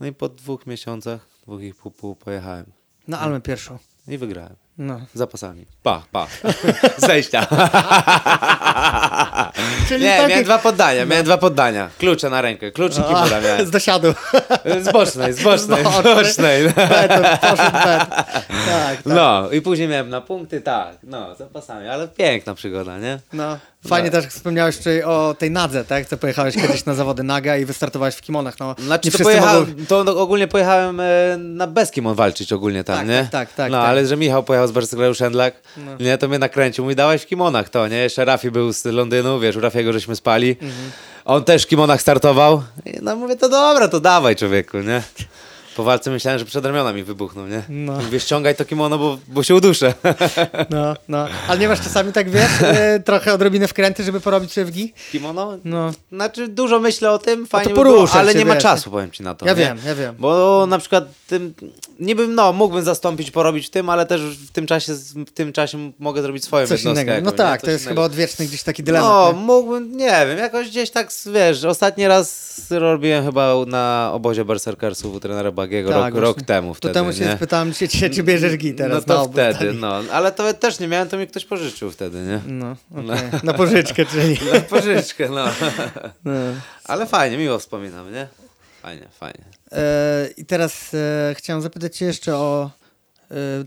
B: No i po dwóch miesiącach, dwóch i pół, pół pojechałem.
A: Na Almę pierwszą.
B: I wygrałem.
A: No.
B: Zapasami. Pa, pa. Zejścia.
A: Czyli
B: Nie,
A: takie-
B: miałem dwa poddania, miałem dwa poddania. Klucze na rękę, kluczyki
A: A,
B: poda miałem.
A: Z dosiadu.
B: Z bocznej, z bocznej, z
A: bocznej. Beton, poszedł bet. Tak, tak.
B: No, i później miałem na punkty, tak, no, zapasami, ale piękna przygoda, nie?
A: No. Fajnie
B: No.
A: też wspomniałeś o tej nadze, tak? Co pojechałeś kiedyś na zawody naga i wystartowałeś w kimonach. No,
B: Znaczy, to,
A: mogą...
B: to no, ogólnie pojechałem e, na Beskimon walczyć ogólnie tam,
A: Tak,
B: nie?
A: tak, tak, tak,
B: No,
A: tak.
B: ale że Michał pojechał z Barcelony Szendlak,
A: No.
B: nie, to mnie nakręcił, mówi, dałeś w kimonach to, nie? Jeszcze Rafi był z Londynu, wiesz, u Rafiego żeśmy spali.
A: Mhm.
B: On też w kimonach startował. I no mówię, to dobra, to dawaj człowieku, nie? Po walce myślałem, że przedramiona mi wybuchną, nie?
A: No.
B: Mówię, ściągaj to kimono, bo, bo się uduszę.
A: No, no. Ale nie masz czasami tak, wiesz, e, trochę odrobinę wkręty, żeby porobić gi?
B: Kimono?
A: No.
B: Znaczy, dużo myślę o tym, fajnie
A: to
B: by było, ale nie ma
A: wiesz.
B: czasu, powiem ci na to.
A: Ja
B: nie?
A: wiem, ja wiem.
B: Bo na przykład tym, niby, no, mógłbym zastąpić, porobić w tym, ale też w tym czasie, w tym czasie mogę zrobić swoją
A: Coś innego. No
B: jakąś,
A: tak,
B: nie?
A: to jest
B: Coś
A: chyba
B: innego.
A: odwieczny gdzieś taki dylemat.
B: No,
A: nie?
B: mógłbym, nie wiem, jakoś gdzieś tak, wiesz, ostatni raz robiłem chyba na obozie Berserkersów u trenera
A: Tak,
B: rok, rok temu
A: To
B: wtedy,
A: temu się
B: nie?
A: spytałem, czy, czy, czy bierzesz gi teraz
B: no to
A: obóz
B: wtedy,
A: taki.
B: no, ale to też nie miałem, to mi ktoś pożyczył wtedy, nie?
A: No, okej. Na pożyczkę, czyli.
B: Na pożyczkę, no.
A: No.
B: Ale fajnie, miło wspominam, nie? Fajnie, fajnie.
A: E, I teraz e, chciałem zapytać Cię jeszcze o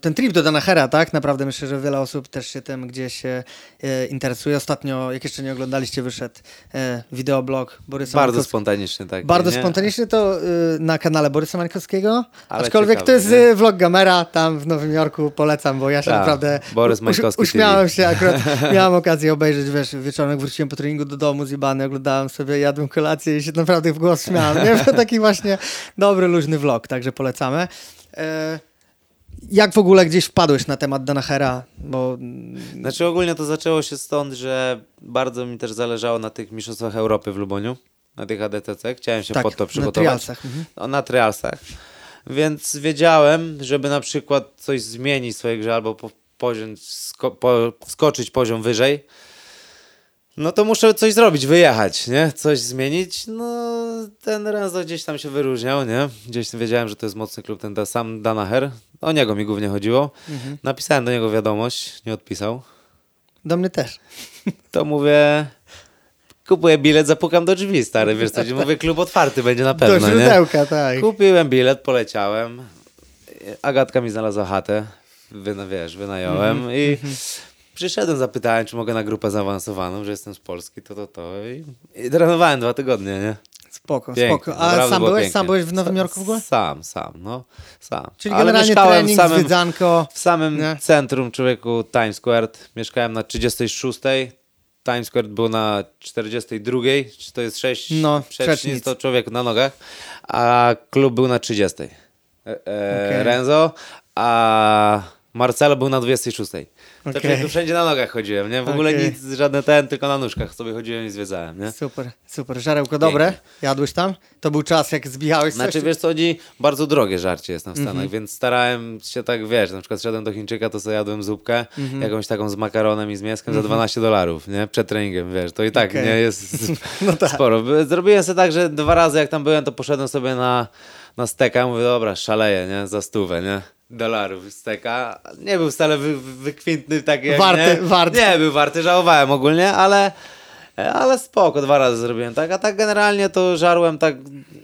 A: ten trip do Danahera, tak? Naprawdę myślę, że wiele osób też się tym gdzieś e, e, interesuje. Ostatnio, jak jeszcze nie oglądaliście, wyszedł e, wideoblog Borysa
B: Bardzo
A: Mańkowskiego.
B: spontanicznie tak.
A: Bardzo
B: nie?
A: spontanicznie to na kanale Borysa Mańkowskiego.
B: Ale
A: Aczkolwiek
B: ciekawe,
A: to jest
B: nie?
A: vlog Gamera tam w Nowym Jorku, polecam, bo ja się
B: Tak,
A: naprawdę
B: Borys
A: uś-
B: Mańkowski
A: uśmiałem się akurat. Miałem okazję obejrzeć, wiesz, wieczorem wróciłem po treningu do domu zjebany, oglądałem sobie, jadłem kolację i się naprawdę w głos śmiałem. Nie? To taki właśnie dobry, luźny vlog, także polecamy. E, jak w ogóle gdzieś wpadłeś na temat Danahera? Bo
B: Znaczy ogólnie to zaczęło się stąd, że bardzo mi też zależało na tych mistrzostwach Europy w Luboniu, na tych ADTC. Chciałem się
A: tak,
B: pod to
A: na
B: przygotować.
A: trialsach. Mhm.
B: No, na trialsach. Więc wiedziałem, żeby na przykład coś zmienić w swojej grze albo po, poziom, sko, po, skoczyć poziom wyżej, no to muszę coś zrobić, wyjechać, nie? Coś zmienić. No ten Renzo gdzieś tam się wyróżniał, nie? Gdzieś wiedziałem, że to jest mocny klub, ten da, sam Danaher. O niego mi głównie chodziło.
A: Mhm.
B: Napisałem do niego wiadomość, nie odpisał.
A: Do mnie też.
B: To mówię, kupuję bilet, zapukam do drzwi, stary, wiesz co, mówię, klub otwarty będzie na
A: Do
B: pewno, nie?
A: źródełka, tak.
B: Kupiłem bilet, poleciałem. Agatka mi znalazła chatę, wyna, wiesz, wynająłem
A: Mhm,
B: i przyszedłem, zapytałem, czy mogę na grupę zaawansowaną, że jestem z Polski, to, to, to i, i trenowałem dwa tygodnie, nie?
A: Spoko,
B: Pięknie,
A: spoko. A sam byłeś?
B: pięknie.
A: Sam byłeś w Nowym Jorku w ogóle?
B: Sam, sam, no, sam.
A: Czyli
B: Ale
A: generalnie trening,
B: w samym,
A: zwiedzanko.
B: w samym
A: Nie?
B: centrum człowieku Times Square. Mieszkałem na 36. Times Square był na 42. Czy to jest 6
A: No,
B: przecznic, to człowiek na nogach. A klub był na 30. E, e,
A: Okej.
B: Renzo, a Marcelo był na 26. To
A: Okej.
B: człowieku wszędzie na nogach chodziłem, nie? W ogóle
A: Okej.
B: nic, żadne ten, tylko na nóżkach sobie chodziłem i zwiedzałem, nie?
A: Super, super. Żarełko dobre? Jadłeś tam? To był czas, jak zbijałeś coś?
B: Znaczy, wiesz co, chodzi, bardzo drogie żarcie jest w Stanach,
A: Mhm.
B: więc starałem się tak, wiesz, na przykład szedłem do Chińczyka, to sobie jadłem zupkę,
A: Mhm.
B: jakąś taką z makaronem i z mięskiem za 12 dolarów, nie? Przed treningiem, wiesz, to i tak,
A: Okej.
B: nie, jest
A: No tak.
B: sporo. Zrobiłem sobie tak, że dwa razy jak tam byłem, to poszedłem sobie na, na steka, mówię, dobra, szaleję, nie, za stówę, nie? Dolarów steka. Nie był wcale wy, wy- wykwintny taki jak,
A: Warty,
B: nie?
A: warty.
B: Nie był warty, żałowałem ogólnie, ale... Ale spoko, dwa razy zrobiłem tak, a tak generalnie to żarłem tak,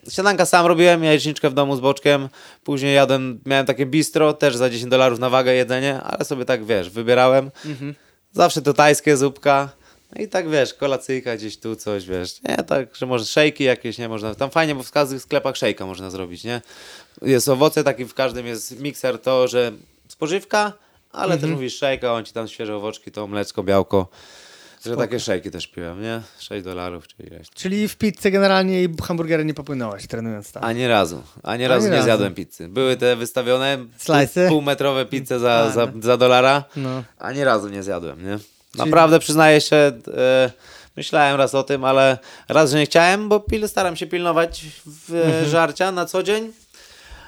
B: śniadanka sam robiłem, jajeczniczkę w domu z boczkiem, później jadłem, miałem takie bistro, też za 10 dolarów na wagę jedzenie, ale sobie tak, wiesz, wybierałem, zawsze to tajskie, zupka, no i tak, wiesz, kolacyjka gdzieś tu, coś, wiesz, nie, tak, że może szejki jakieś, nie, można, tam fajnie, bo w każdych sklepach szejka można zrobić, nie, jest owoce, taki w każdym jest mikser to, że spożywka, ale też mówisz szejka, on ci tam świeże owoczki, to mleczko, białko, że takie szejki też piłem, nie? 6 dolarów czy ileś.
A: Czyli w pizzę generalnie i hamburgery nie popłynąłeś, trenując tam.
B: Ani razu, ani razu nie
A: razu.
B: zjadłem pizzy. Były te wystawione
A: Slice'y?
B: półmetrowe pizze za, za, za dolara,
A: No.
B: ani razu nie zjadłem, nie? Naprawdę przyznaję się, e, myślałem raz o tym, ale raz, że nie chciałem, bo pil, staram się pilnować w,
A: Mhm.
B: żarcia na co dzień.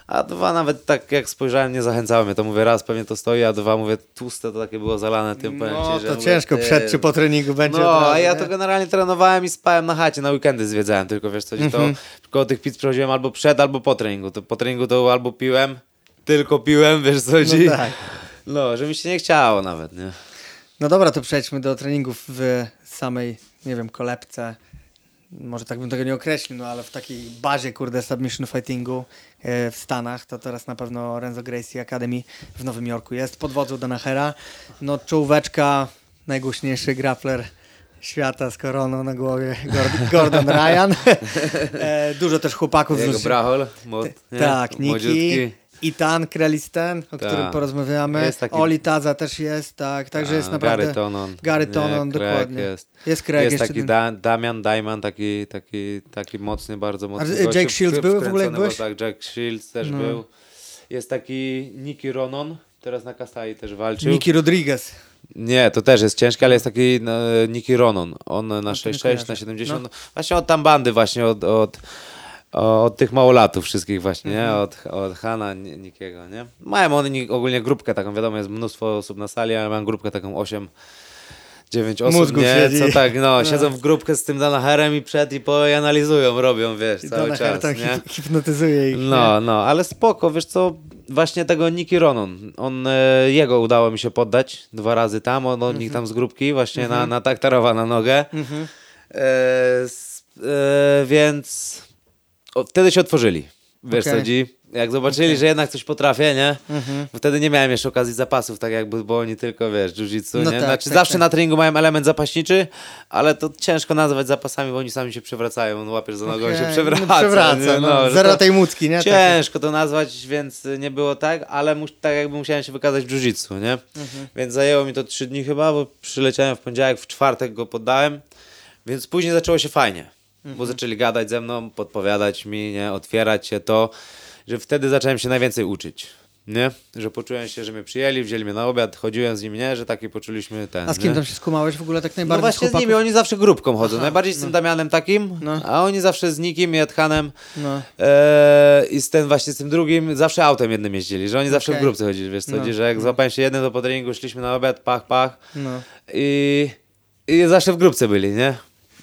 B: A dwa nawet tak jak spojrzałem, nie zachęcało mnie to. Mówię raz pewnie to stoi, a dwa mówię tłuste to takie było zalane tym.
A: No
B: ci,
A: to
B: mówię,
A: ciężko
B: ty,
A: przed czy po treningu będzie.
B: No, a ja
A: nie?
B: to generalnie trenowałem i spałem na chacie, na weekendy zwiedzałem tylko, wiesz, coś
A: Mhm.
B: to koło tych pizz przechodziłem albo przed, albo po treningu. To po treningu to albo piłem, tylko piłem, wiesz co?
A: No tak.
B: No, że mi się nie chciało nawet, nie?
A: No dobra, to przejdźmy do treningów w samej, nie wiem, kolebce. Może tak bym tego nie określił, no ale w takiej bazie, kurde, submission fightingu e, w Stanach, to teraz na pewno Renzo Gracie Academy w Nowym Jorku jest, pod wodzą Danachera. No czołóweczka, najgłośniejszy grappler świata z koroną na głowie, Gord- Gordon Ryan. e, dużo też chłopaków z
B: Jego brahol, młod, nie?
A: tak, Niki,
B: Młodziutki.
A: Itan Krelisten, o
B: Tak.
A: którym porozmawiamy.
B: Jest taki-
A: Oli Taza też jest, tak, także jest
B: A,
A: naprawdę...
B: Gary Tonon.
A: Gary
B: Nie,
A: Tonon,
B: Craig
A: dokładnie.
B: Jest,
A: Jest Craig
B: jest taki
A: ten-
B: da, Damian Diamond, taki, taki, taki mocny, bardzo mocny.
A: A,
B: gościu,
A: Jake Shields był w ogóle, jak byłeś?
B: Tak, Jack Shields też
A: No.
B: był. Jest taki Nicky Ronon, teraz na Kasai też walczył.
A: Niki Rodriguez.
B: Nie, to też jest ciężkie, ale jest taki no, Nicky Ronon. On na
A: nie
B: 6'6,
A: kojarzę.
B: na 70.
A: No.
B: Właśnie od tam bandy właśnie, od, od, od tych małolatów wszystkich właśnie, nie?
A: Mhm.
B: Od, od Hana, Ni- Nikiego, nie? Mają oni ogólnie grupkę taką, wiadomo, jest mnóstwo osób na sali, ale mają grupkę taką 8 9 osób,
A: Mózgów
B: nie?
A: siedzi.
B: Co tak, no,
A: No.
B: siedzą w grupkę z tym Danaherem i przed i po i analizują, robią, wiesz,
A: I
B: cały
A: Danaher
B: czas,
A: tam
B: nie?
A: hip- hipnotyzuje ich.
B: No, no, ale spoko, wiesz co, właśnie tego Nicky Ronon, on, e, jego udało mi się poddać dwa razy tam, on od nich tam z grupki, właśnie na, na taktarowa na nogę,
A: Mhm.
B: e, s, e, więc o, wtedy się otworzyli, wiesz co
A: Okej.
B: chodzi? Jak zobaczyli, że jednak coś potrafię, nie?
A: Mhm.
B: Bo wtedy nie miałem jeszcze okazji zapasów, tak jakby, bo oni tylko, wiesz, jiu-jitsu,
A: No
B: nie?
A: tak,
B: znaczy
A: tak,
B: zawsze
A: tak.
B: na treningu mają element zapaśniczy, ale to ciężko nazwać zapasami, bo oni sami się przewracają, on łapiesz za nogą,
A: Okej,
B: się
A: no,
B: przewraca.
A: przewraca,
B: nie?
A: no.
B: że
A: Zero tej mucki, nie?
B: Ciężko to nazwać, więc nie było tak, ale mus, tak jakby musiałem się wykazać w jiu-jitsu, nie?
A: Mhm.
B: Więc zajęło mi to trzy dni chyba, bo przyleciałem w poniedziałek, w czwartek go poddałem, więc później zaczęło się fajnie, bo zaczęli gadać ze mną, podpowiadać mi, nie? Otwierać się to, że wtedy zacząłem się najwięcej uczyć. Nie? Że poczułem się, że mnie przyjęli, wzięli mnie na obiad, chodziłem z nimi, nie? Że taki poczuliśmy ten.
A: A z kim
B: nie?
A: tam się skumałeś w ogóle tak
B: No
A: najbardziej
B: właśnie z
A: chłopaków?
B: nimi, oni zawsze grupką chodzą. Najbardziej z tym Damianem takim,
A: No.
B: a oni zawsze z Nikim i Edhanem
A: No.
B: Eee, I z ten właśnie z tym drugim zawsze autem jednym jeździli, że oni zawsze
A: Okej.
B: w grupce chodzili, wiesz co,
A: No,
B: chodzi, że jak złapałem się jednym, to po treningu szliśmy na obiad, pach, pach
A: No.
B: i, i zawsze w grupce byli, nie?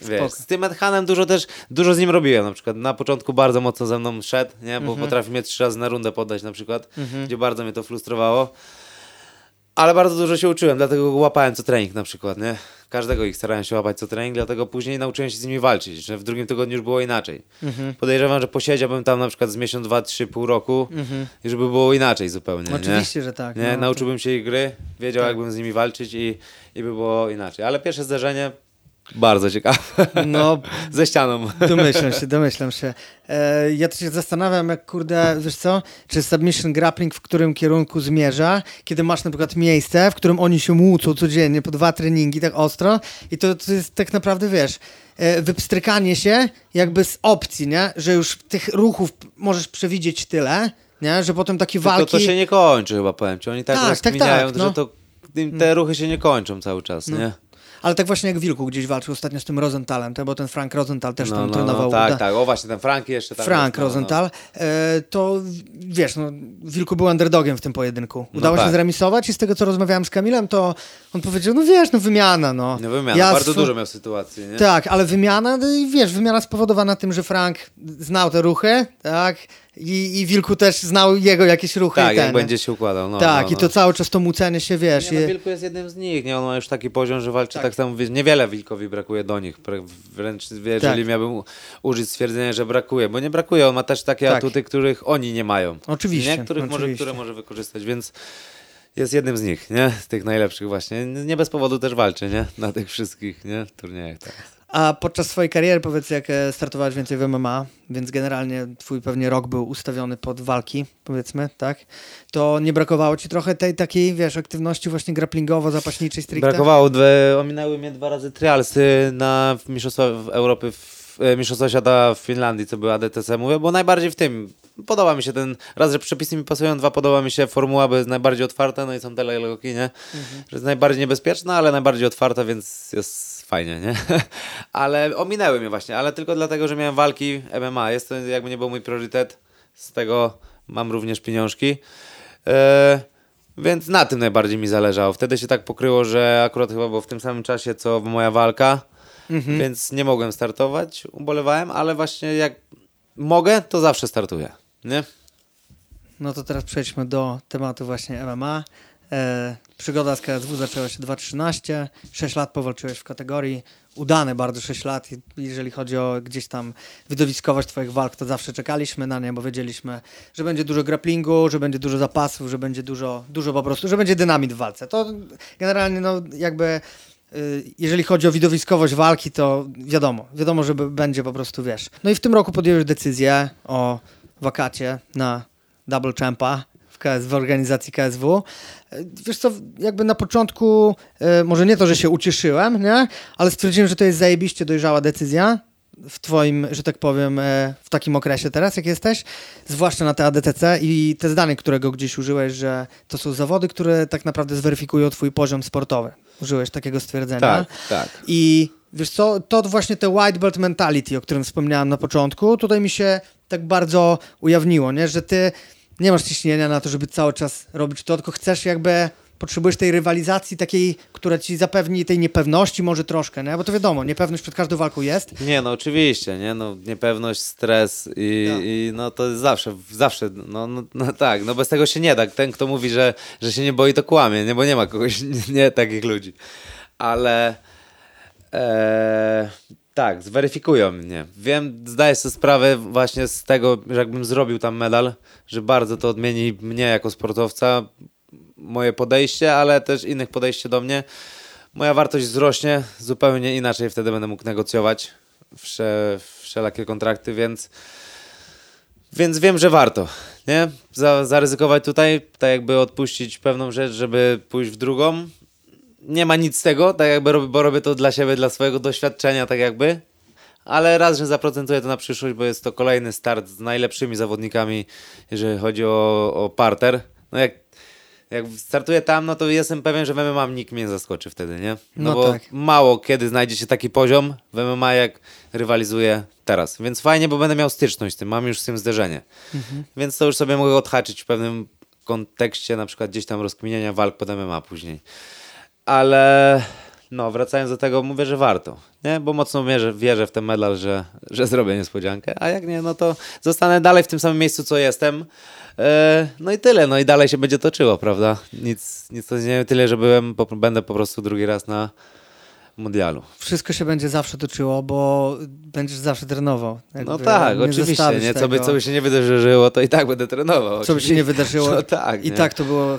B: Wiesz, z tym Edhanem dużo też, dużo z nim robiłem, na przykład na początku bardzo mocno ze mną szedł, nie, bo
A: Mhm.
B: potrafi mnie trzy razy na rundę poddać na przykład, gdzie bardzo mnie to frustrowało. Ale bardzo dużo się uczyłem, dlatego go łapałem co trening na przykład, nie? Każdego ich starałem się łapać co trening, dlatego później nauczyłem się z nimi walczyć, że w drugim tygodniu już było inaczej.
A: Mhm.
B: Podejrzewam, że posiedziałbym tam na przykład z miesiąc, dwa, trzy, pół roku i żeby było inaczej zupełnie, nie?
A: Oczywiście, że tak.
B: Nie,
A: no.
B: nauczyłbym się ich gry, wiedział
A: Tak.
B: jak bym z nimi walczyć i, i by było inaczej. Ale pierwsze zderzenie bardzo ciekawe.
A: No,
B: Ze ścianą.
A: domyślam się, domyślam się. E, ja też się zastanawiam, jak kurde, wiesz co, czy submission grappling w którym kierunku zmierza, kiedy masz na przykład miejsce, w którym oni się młócą codziennie po dwa treningi tak ostro i to, to jest tak naprawdę, wiesz, e, wypstrykanie się jakby z opcji, nie? Że już tych ruchów możesz przewidzieć tyle, nie? Że potem takie
B: Tylko
A: walki...
B: to się nie kończy chyba, powiem ci. Oni tak,
A: Tak, tak,
B: rozkminiają,
A: tak, no.
B: że to, te ruchy się nie kończą cały czas, nie?
A: Ale tak właśnie jak Wilku gdzieś walczył ostatnio z tym Rosenthalem, to, bo ten Frank Rosenthal też
B: No,
A: tam
B: no,
A: trenował.
B: no, tak,
A: da-
B: tak. O właśnie, ten Frank jeszcze tam
A: Frank
B: jest, no, no.
A: Rosenthal, e, to wiesz, no, Wilku był underdogiem w tym pojedynku. Udało się
B: tak.
A: zremisować i z tego, co rozmawiałem z Kamilem, to on powiedział, no wiesz, no wymiana, no.
B: No wymiana,
A: Ja
B: bardzo dużo miał sytuacji, nie?
A: Tak, ale wymiana, no i wiesz, wymiana spowodowana tym, że Frank znał te ruchy, tak, i, i Wilku też znał jego jakieś ruchy
B: Tak,
A: i
B: jak będzie się układał. No,
A: tak,
B: no,
A: i
B: no.
A: to cały czas to mucenie się, wiesz,
B: Nie, no,
A: i-
B: Wilku jest jednym z nich, nie? On ma już taki poziom, że walczy
A: Tak.
B: tak, samo. wie- Niewiele Wilkowi brakuje do nich. Wręcz jeżeli
A: Tak.
B: miałbym użyć stwierdzenia, że brakuje, bo nie brakuje. On ma też takie
A: Tak.
B: atuty, których oni nie mają.
A: Oczywiście,
B: Nie? Których może,
A: oczywiście.
B: które może wykorzystać, więc jest jednym z nich, nie? Z tych najlepszych właśnie. Nie bez powodu też walczy, nie? Na tych wszystkich, nie? Turniejach teraz.
A: A podczas swojej kariery, powiedz, jak e, startowałeś więcej w MMA, więc generalnie twój pewnie rok był ustawiony pod walki, powiedzmy, tak? To nie brakowało ci trochę tej takiej, wiesz, aktywności właśnie grapplingowo-zapaśniczej stricte?
B: Brakowało, dwie, ominęły mnie dwa razy trialsy na w Mistrzostwa w Europy, w, Mistrzostwa Świata w Finlandii, co były ADTC, mówię, bo najbardziej w tym podoba mi się ten, raz, że przepisy mi pasują, dwa, podoba mi się formuła, bo jest najbardziej otwarta, no i są teleloki, nie? Że jest najbardziej niebezpieczna, ale najbardziej otwarta, więc jest fajnie, nie? ale ominęły mnie właśnie, ale tylko dlatego, że miałem walki MMA, jest to jakby nie był mój priorytet, z tego mam również pieniążki. E, więc na tym najbardziej mi zależało. Wtedy się tak pokryło, że akurat chyba było w tym samym czasie, co moja walka,
A: Mhm.
B: więc nie mogłem startować, ubolewałem, ale właśnie jak mogę, to zawsze startuję, nie?
A: No to teraz przejdźmy do tematu właśnie MMA. E, przygoda z KSW zaczęła się 2.13, 6 lat powalczyłeś w kategorii, udane bardzo 6 lat, jeżeli chodzi o gdzieś tam widowiskowość twoich walk, to zawsze czekaliśmy na nie, bo wiedzieliśmy, że będzie dużo grapplingu, że będzie dużo zapasów, że będzie dużo, dużo po prostu, że będzie dynamit w walce. To generalnie no jakby jeżeli chodzi o widowiskowość walki, to wiadomo, wiadomo, że będzie po prostu, wiesz. No i w tym roku podjąłeś decyzję o wakacie na Double Champa w, KS, w organizacji KSW. E, Wiesz co, jakby na początku, e, może nie to, że się ucieszyłem, nie? ale stwierdziłem, że to jest zajebiście dojrzała decyzja w twoim, że tak powiem, w takim okresie teraz, jak jesteś, zwłaszcza na te ADTC i te zdanie, którego gdzieś użyłeś, że to są zawody, które tak naprawdę zweryfikują twój poziom sportowy. Użyłeś takiego stwierdzenia.
B: Tak, tak.
A: I wiesz co, to właśnie te white belt mentality, o którym wspomniałem na początku, tutaj mi się tak bardzo ujawniło, nie? że ty nie masz ciśnienia na to, żeby cały czas robić to, tylko chcesz jakby, potrzebujesz tej rywalizacji takiej, która ci zapewni tej niepewności może troszkę, nie? bo to wiadomo, niepewność przed każdą walką jest.
B: Nie, no oczywiście, nie, no niepewność, stres i,
A: Tak.
B: i no to zawsze, zawsze, no, no, no tak, no bez tego się nie da. Ten, kto mówi, że, że się nie boi, to kłamie, nie, bo nie ma kogoś, nie, nie takich ludzi. Ale e, tak, zweryfikują mnie. Wiem, zdaję sobie sprawę właśnie z tego, że jakbym zrobił tam medal, że bardzo to odmieni mnie jako sportowca, moje podejście, ale też innych podejście do mnie. Moja wartość wzrośnie, zupełnie inaczej wtedy będę mógł negocjować wsze, wszelakie kontrakty, więc, więc wiem, że warto, nie? Za, zaryzykować tutaj, tak jakby odpuścić pewną rzecz, żeby pójść w drugą. Nie ma nic z tego, tak jakby robię, bo robię to dla siebie, dla swojego doświadczenia, tak jakby. Ale raz, że zaprocentuję to na przyszłość, bo jest to kolejny start z najlepszymi zawodnikami, jeżeli chodzi o, o parter. No jak jak startuję tam, no to jestem pewien, że w MMA nikt mnie nie zaskoczy wtedy, nie? No,
A: No
B: bo
A: tak.
B: mało kiedy znajdzie się taki poziom w MMA, jak rywalizuję teraz. Więc fajnie, bo będę miał styczność z tym, mam już z tym zderzenie. Więc to już sobie mogę odhaczyć w pewnym kontekście, na przykład gdzieś tam rozkminiania walk pod MMA później. Ale No, wracając do tego, mówię, że warto, nie? Bo mocno wierzę, wierzę w ten medal, że, że zrobię niespodziankę, a jak nie, no to zostanę dalej w tym samym miejscu, co jestem. E, no i tyle, no i dalej się będzie toczyło, prawda? Nic, nic to nie tyle, że byłem, będę po prostu drugi raz na mundialu.
A: Wszystko się będzie zawsze toczyło, bo będziesz zawsze trenował.
B: No tak, nie oczywiście, nie? Co, by, co by się nie wydarzyło, to i tak będę trenował.
A: Co by się nie wydarzyło.
B: No tak,
A: I nie? tak to było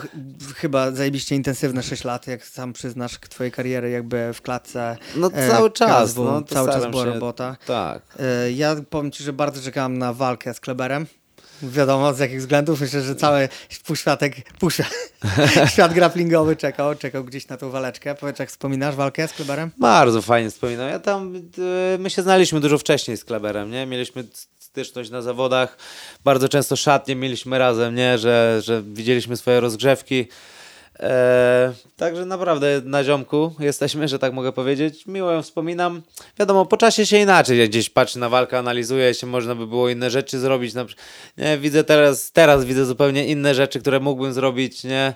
A: chyba zajebiście intensywne 6 lat, jak sam przyznasz twojej kariery jakby w klatce.
B: No e, cały czas. no,
A: cały czas była się... robota.
B: Tak.
A: E, ja powiem ci, że bardzo czekałem na walkę z Kleberem. Wiadomo z jakich względów. Myślę, że cały półświatek, półświat, świat grapplingowy czekał, czekał gdzieś na tą waleczkę. Powiedz, jak wspominasz walkę z Kleberem?
B: Bardzo fajnie wspominam. Ja tam, e, my się znaliśmy dużo wcześniej z Kleberem, nie? Mieliśmy styczność na zawodach. Bardzo często szatnie mieliśmy razem, nie? Że, że widzieliśmy swoje rozgrzewki. Eee, także naprawdę na ziomku jesteśmy, że tak mogę powiedzieć. Miło ją wspominam. Wiadomo, po czasie się inaczej gdzieś patrzy na walkę, analizuje się, można by było inne rzeczy zrobić. Na, nie, widzę teraz, teraz widzę zupełnie inne rzeczy, które mógłbym zrobić, nie?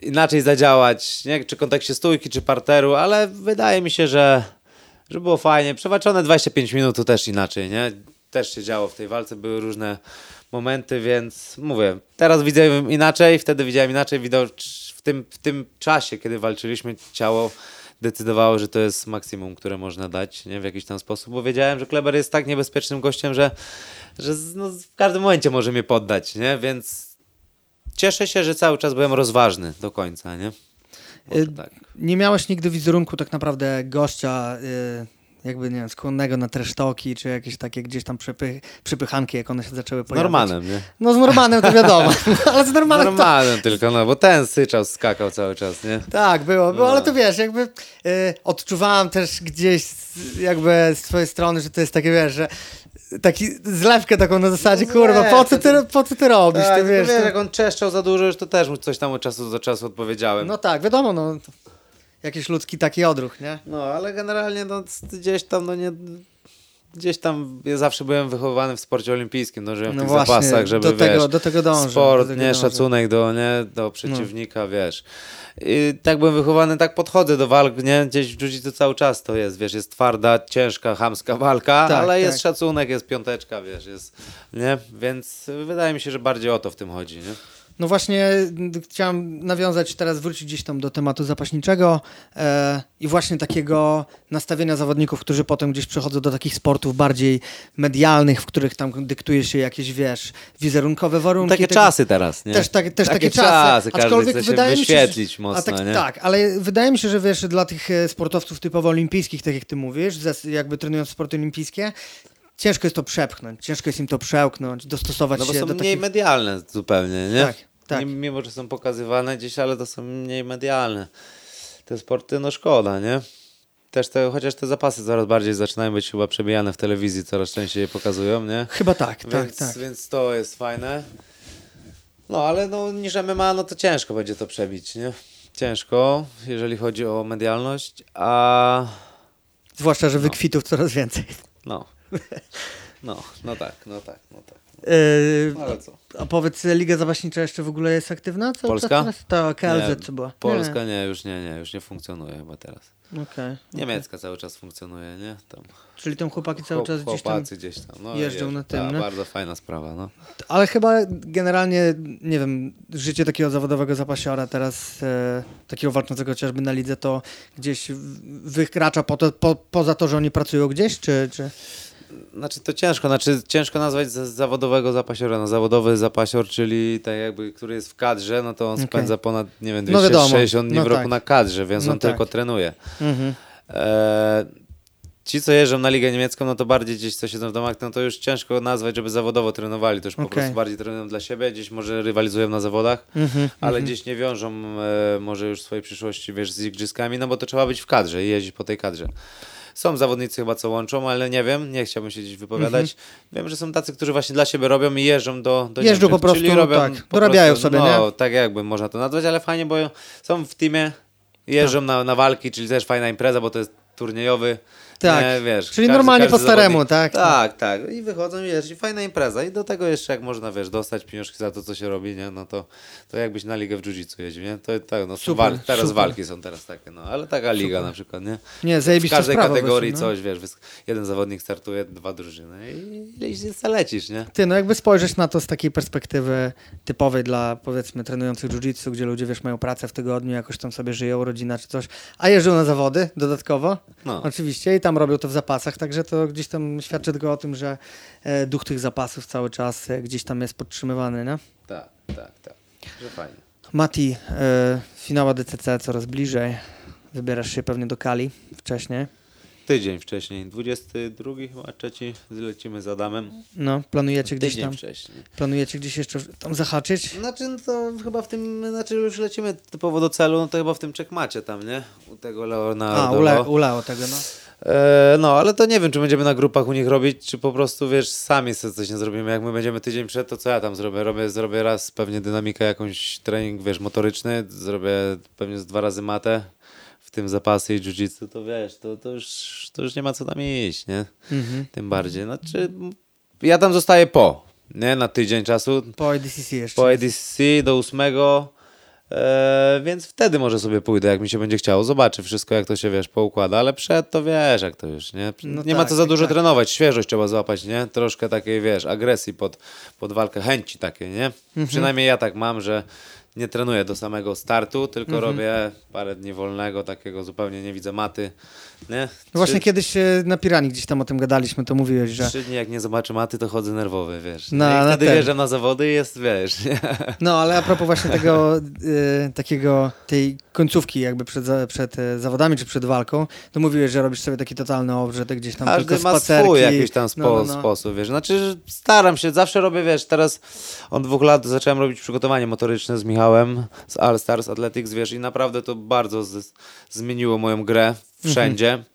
B: Inaczej zadziałać, nie? Czy w kontekście stójki, czy parteru, ale wydaje mi się, że, że było fajnie. Przewaczone 25 minut to też inaczej, nie? Też się działo w tej walce, były różne momenty, więc mówię, teraz widzę inaczej, wtedy widziałem inaczej, widocz tym, w tym czasie, kiedy walczyliśmy, ciało decydowało, że to jest maksimum, które można dać nie? w jakiś tam sposób, bo wiedziałem, że Kleber jest tak niebezpiecznym gościem, że, że no, w każdym momencie może mnie poddać, nie? więc cieszę się, że cały czas byłem rozważny do końca. Nie,
A: y, tak. nie miałeś nigdy wizerunku tak naprawdę gościa y, jakby, nie wiem, skłonnego na tresztoki, czy jakieś takie gdzieś tam przepy, przepychanki, jak one się zaczęły pojawiać.
B: Normanem, nie?
A: No z Normanem to wiadomo, ale z Normanem
B: Normanem to... tylko, no, bo ten syczał, skakał cały czas, nie?
A: Tak, było, było no. ale to wiesz, jakby y, odczuwałem też gdzieś jakby z twojej strony, że to jest takie, wiesz, że taki zlewkę taką na zasadzie, no kurwa, po co ty, po co ty robisz,
B: tak,
A: ty wiesz.
B: wiesz jak on czeszczał za dużo, już to też mu coś tam od czasu do czasu odpowiedziałem.
A: No tak, wiadomo, no jakiś ludzki taki odruch, nie?
B: No, ale generalnie no, gdzieś tam, no nie... Gdzieś tam ja zawsze byłem wychowywany w sporcie olimpijskim, dążyłem no w tych właśnie, zapasach, żeby
A: do tego,
B: wiesz,
A: do tego dążę,
B: sport,
A: do tego
B: nie,
A: dążę.
B: szacunek do, nie, do przeciwnika, no. wiesz. I tak byłem wychowany, tak podchodzę do walk, nie, gdzieś w jiu cały czas to jest, wiesz, jest twarda, ciężka, hamska walka, tak, ale tak. jest szacunek, jest piąteczka, wiesz, jest, nie, więc wydaje mi się, że bardziej o to w tym chodzi, nie.
A: No właśnie chciałem nawiązać teraz, wrócić gdzieś tam do tematu zapaśniczego e, i właśnie takiego nastawienia zawodników, którzy potem gdzieś przechodzą do takich sportów bardziej medialnych, w których tam dyktuje się jakieś, wiesz, wizerunkowe warunki.
B: Takie
A: tego,
B: czasy teraz, nie?
A: Też, tak, też
B: takie,
A: takie czasy.
B: czasy aczkolwiek wydaje mi się, że, mocno,
A: tak,
B: nie?
A: tak, ale wydaje mi się, że wiesz, dla tych e, sportowców typowo olimpijskich, tak jak ty mówisz, jakby trenując sporty olimpijskie, ciężko jest to przepchnąć, ciężko jest im to przełknąć, dostosować
B: no bo
A: się
B: są
A: do
B: mniej
A: takich...
B: medialne zupełnie, nie?
A: Tak, tak.
B: Mimo, że są pokazywane gdzieś, ale to są mniej medialne. Te sporty, no szkoda, nie? Też te, chociaż te zapasy coraz bardziej zaczynają być chyba przebijane w telewizji, coraz częściej je pokazują, nie?
A: Chyba tak,
B: więc,
A: tak, tak.
B: Więc to jest fajne. No, ale no, niż MMA, no to ciężko będzie to przebić, nie? Ciężko, jeżeli chodzi o medialność, a...
A: Zwłaszcza, że no. wykwitów coraz więcej.
B: No. No, no tak, no tak, no tak.
A: Yy, ale co? A powiedz, Liga Zapaśnicza jeszcze w ogóle jest aktywna? Co,
B: Polska?
A: To KLZ nie, co była?
B: Polska nie. nie. już nie, nie, już nie funkcjonuje chyba teraz.
A: Okay,
B: Niemiecka okay. cały czas funkcjonuje, nie? Tam.
A: Czyli tam chłopaki cały czas gdzieś tam,
B: gdzieś tam no,
A: jeżdżą na tym,
B: ta, Bardzo fajna sprawa, no.
A: Ale chyba generalnie, nie wiem, życie takiego zawodowego zapasiora teraz, e, takiego walczącego chociażby na lidze, to gdzieś wykracza po to, po, poza to, że oni pracują gdzieś, czy... czy...
B: Znaczy to ciężko, znaczy ciężko nazwać zawodowego zapasiora. No, zawodowy zapasior, czyli tak jakby, który jest w kadrze, no to on okay. spędza ponad, nie wiem, 260 no dni no w roku tak. na kadrze, więc no on tak. tylko trenuje. Mhm. E, ci, co jeżdżą na Ligę Niemiecką, no to bardziej gdzieś co siedzą w domach, no to już ciężko nazwać, żeby zawodowo trenowali. To już okay. po prostu bardziej trenują dla siebie, gdzieś może rywalizują na zawodach, mm-hmm, ale mm-hmm. gdzieś nie wiążą e, może już swojej przyszłości, wiesz, z igrzyskami, no bo to trzeba być w kadrze i jeździć po tej kadrze. Są zawodnicy chyba, co łączą, ale nie wiem, nie chciałbym się gdzieś wypowiadać. Mhm. Wiem, że są tacy, którzy właśnie dla siebie robią i jeżdżą do, do
A: Jeżdżą po prostu, Czyli robią tak, po dorabiają prostu, sobie,
B: no,
A: nie?
B: tak jakby można to nazwać, ale fajnie, bo są w teamie, jeżdżą tak. na, na walki, czyli też fajna impreza, bo to jest turniejowy
A: Tak.
B: Nie, wiesz,
A: Czyli normalnie po staremu,
B: zawodnik-
A: tak?
B: Tak, tak. I wychodzą, wiesz, i fajna impreza. I do tego jeszcze jak można, wiesz, dostać pieniążki za to, co się robi, nie? No to, to jakbyś na ligę w jiu-jitsu jeździł, nie? To tak, no
A: Super,
B: wal- teraz
A: super.
B: walki są teraz takie, no. Ale taka liga na przykład, nie?
A: Nie,
B: W
A: zajebista
B: każdej kategorii
A: właśnie, no.
B: coś, wiesz, wys- jeden zawodnik startuje, dwa drużyny i, i, i zalecisz, nie?
A: Ty, no jakby spojrzeć na to z takiej perspektywy typowej dla powiedzmy trenujących jiu-jitsu, gdzie ludzie wiesz mają pracę w tygodniu, jakoś tam sobie żyją, rodzina czy coś, a jeżdżą na zawody dodatkowo,
B: No.
A: oczywiście i tam robią to w zapasach, także to gdzieś tam świadczy tylko o tym, że e, duch tych zapasów cały czas e, gdzieś tam jest podtrzymywany, nie?
B: Tak, tak, tak. Że fajnie.
A: Mati, e, finała DCC coraz bliżej, wybierasz się pewnie do Kali wcześniej,
B: Tydzień wcześniej, 22 chyba, trzeci, lecimy z Adamem.
A: no planujecie gdzieś
B: Tydzień
A: tam,
B: wcześniej.
A: planujecie gdzieś jeszcze tam zahaczyć?
B: Znaczy, no to chyba w tym, znaczy już lecimy typowo do celu, no to chyba w tym czekmacie tam, nie? U tego
A: A,
B: Leonardo.
A: ule, uleo tego, no.
B: E, no, ale to nie wiem, czy będziemy na grupach u nich robić, czy po prostu, wiesz, sami sobie coś nie zrobimy. Jak my będziemy tydzień przed, to co ja tam zrobię? Robię, zrobię raz pewnie dynamikę, jakąś trening, wiesz, motoryczny, zrobię pewnie z dwa razy matę, tym zapasy i jiu-jitsu, to wiesz, to, to, już, to już nie ma co tam iść, nie?
A: Mhm.
B: Tym bardziej. Znaczy, ja tam zostaję po, nie? Na tydzień czasu,
A: Po EDCC jeszcze.
B: po EDC do 8, e, więc wtedy może sobie pójdę, jak mi się będzie chciało. Zobaczę wszystko, jak to się, wiesz, poukłada, ale przed to wiesz, jak to już, nie?
A: No
B: nie ma
A: tak,
B: co za
A: tak,
B: dużo
A: tak.
B: trenować, świeżość trzeba złapać, nie? Troszkę takiej, wiesz, agresji pod, pod walkę, chęci takiej, nie?
A: Mhm.
B: Przynajmniej ja tak mam, że nie trenuję do samego startu, tylko
A: Mhm.
B: robię parę dni wolnego, takiego zupełnie nie widzę maty, nie?
A: No właśnie
B: Trzy-
A: kiedyś e, na Piranii gdzieś tam o tym gadaliśmy, to mówiłeś, że...
B: Trzy dni jak nie zobaczę maty, to chodzę nerwowy, wiesz.
A: No,
B: No, I
A: na
B: wtedy
A: ten.
B: wjeżdżam na zawody i jest, wiesz, nie?
A: No, ale a propos właśnie tego, e, takiego, tej końcówki jakby przed, przed e, zawodami czy przed walką, to mówiłeś, że robisz sobie taki totalny obrzet, gdzieś tam
B: Każdy
A: tylko
B: ma
A: spacerki.
B: swój jakiś tam spo,
A: No, no, no.
B: sposób, wiesz. Znaczy, staram się, zawsze robię, wiesz, teraz od dwóch lat zacząłem robić przygotowanie motoryczne z Michałem, z All Stars Athletics, wiesz, i naprawdę to bardzo z, zmieniło moją grę wszędzie.
A: Mhm.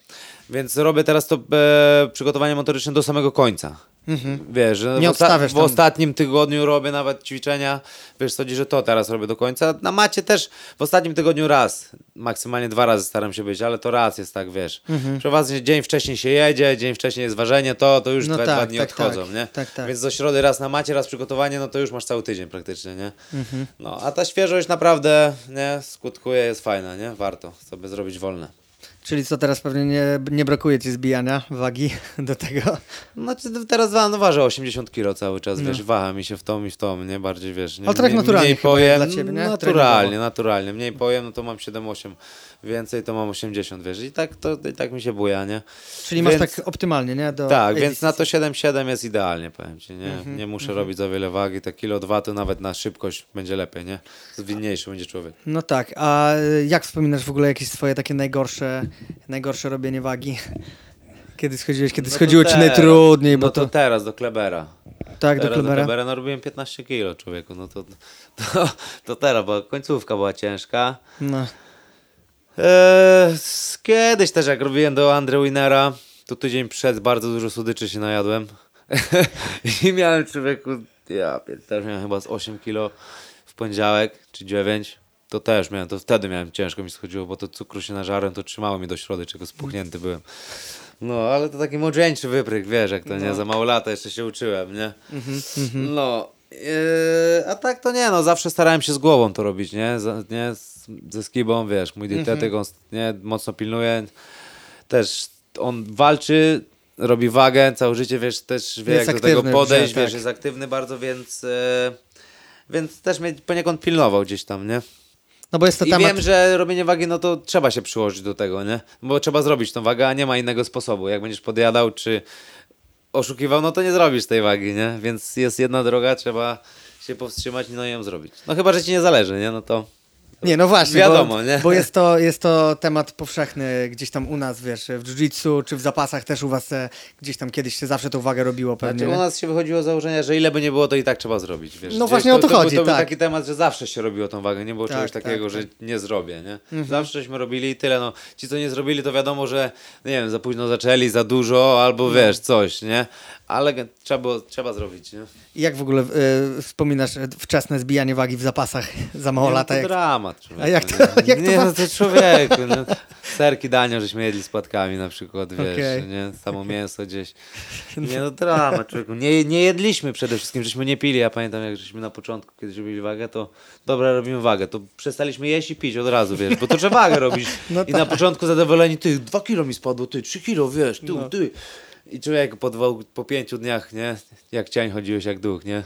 B: Więc robię teraz to e, przygotowanie motoryczne do samego końca. Wiesz,
A: Mhm. Nie
B: w,
A: odstawiasz
B: w ostatnim tygodniu robię nawet ćwiczenia, wiesz, sądzi, że to teraz robię do końca. Na macie też w ostatnim tygodniu raz, maksymalnie dwa razy staram się być, ale to raz jest tak, wiesz.
A: Mhm.
B: Przeważnie dzień wcześniej się jedzie, dzień wcześniej jest ważenie, to, to już
A: No
B: dwa,
A: tak,
B: dwa dni
A: tak,
B: odchodzą,
A: tak.
B: nie?
A: Tak, tak.
B: Więc do środy raz na macie, raz przygotowanie, no to już masz cały tydzień praktycznie, nie?
A: Mhm.
B: No, a ta świeżość naprawdę, nie, skutkuje, jest fajna, nie? Warto sobie zrobić wolne.
A: Czyli co, teraz pewnie nie, nie brakuje ci zbijania wagi do tego?
B: Znaczy teraz no, ważę 80 kilo cały czas,
A: No.
B: wiesz, waha mi się w tą i w tą, nie? Bardziej, wiesz, nie,
A: Ale tak
B: mniej-
A: naturalnie
B: mniej pojem,
A: dla ciebie, nie?
B: Naturalnie, naturalnie. Mniej pojem, no to mam 7-8, więcej to mam 80, wiesz, i tak to i tak mi się buja, nie?
A: Czyli masz
B: Więc-
A: tak optymalnie, nie? Do
B: Tak,
A: edycji.
B: więc na to 7-7 jest idealnie, powiem ci, nie?
A: Mhm,
B: Nie muszę robić za wiele wagi, te kilo dwa to nawet na szybkość będzie lepiej, nie? Zwinniejszy będzie człowiek.
A: No tak, a jak wspominasz w ogóle jakieś swoje takie najgorsze, najgorsze robienie wagi? Kiedy schodziłeś, kiedy
B: No
A: schodziło ci
B: teraz,
A: najtrudniej, bo
B: no to,
A: to...
B: teraz do Klebera.
A: Tak, do
B: teraz do
A: Klebera?
B: Klebera narobiłem 15 kilo, człowieku, no to, to, to teraz, bo końcówka była ciężka.
A: No.
B: Eee, kiedyś też jak robiłem do Andre Winera, to tydzień przed bardzo dużo słodyczy się najadłem. I miałem człowieku, ja też miałem chyba z 8 kilo w poniedziałek, czy 9. To też miałem, to wtedy miałem ciężko mi schodziło, bo to cukru się nażarłem, to trzymało mnie do środy, czego spuchnięty byłem. No, ale to taki młodzieńczy wypryk, wiesz, jak to nie, za mało lata jeszcze się uczyłem, nie? No, yy, a tak to nie, no, zawsze starałem się z głową to robić, nie? Za, nie? Z, ze skibą, wiesz, mój dietetyk, on nie, mocno pilnuje, też on walczy, robi wagę, całe życie, wiesz, też wie
A: Jest
B: jak do tego
A: aktywny
B: podejść, wiesz,
A: tak.
B: jest aktywny bardzo, więc, yy, więc też mnie poniekąd pilnował gdzieś tam, nie?
A: No bo jest to
B: I
A: temat...
B: wiem, że robienie wagi, no to trzeba się przyłożyć do tego, nie? Bo trzeba zrobić tą wagę, a nie ma innego sposobu. Jak będziesz podjadał czy oszukiwał, no to nie zrobisz tej wagi, nie? Więc jest jedna droga, trzeba się powstrzymać no i ją zrobić. No chyba, że ci nie zależy, nie? No to
A: Nie, no właśnie,
B: Wiadomo,
A: bo,
B: nie?
A: bo jest, to, jest to temat powszechny gdzieś tam u nas, wiesz, w jiu-jitsu czy w zapasach też u was gdzieś tam kiedyś się zawsze tą uwagę robiło pewnie.
B: Znaczy, u nas się wychodziło z założenia, że ile by nie było, to i tak trzeba zrobić. Wiesz?
A: No
B: Gdzieś
A: właśnie o to
B: to,
A: chodzi,
B: To, był
A: tak.
B: taki temat, że zawsze się robiło tą wagę, nie było
A: Tak,
B: czegoś
A: tak,
B: takiego,
A: tak. Mhm.
B: że nie zrobię, nie? Zawsze żeśmy robili i tyle, no. Ci, co nie zrobili, to wiadomo, że nie wiem, za późno zaczęli, za dużo, albo
A: No.
B: wiesz, coś, nie? Ale trzeba, było, trzeba zrobić, nie?
A: I Jak w ogóle e, wspominasz e, wczesne zbijanie wagi w zapasach za mało
B: Nie, no
A: lata?
B: to
A: Jak...
B: dramat. Dramat. Człowieku,
A: A jak to-
B: nie?
A: jak to
B: nie,
A: ma-
B: no to człowieku, no. Serki danio, żeśmy jedli z płatkami na przykład, wiesz,
A: Okej.
B: nie? Samo mięso gdzieś. Nie no, dramat, człowieku. Nie, nie jedliśmy przede wszystkim, żeśmy nie pili. Ja pamiętam, jak żeśmy na początku, kiedy robili wagę, to dobra, robimy wagę. To przestaliśmy jeść i pić od razu, wiesz, bo to trzeba wagę robić.
A: No
B: I na początku zadowoleni, ty, dwa kilo mi spadło, ty, trzy kilo, wiesz, tu,
A: No.
B: ty. I człowiek po, dwa, po pięciu dniach, nie? Jak ciań chodziłeś jak duch, nie?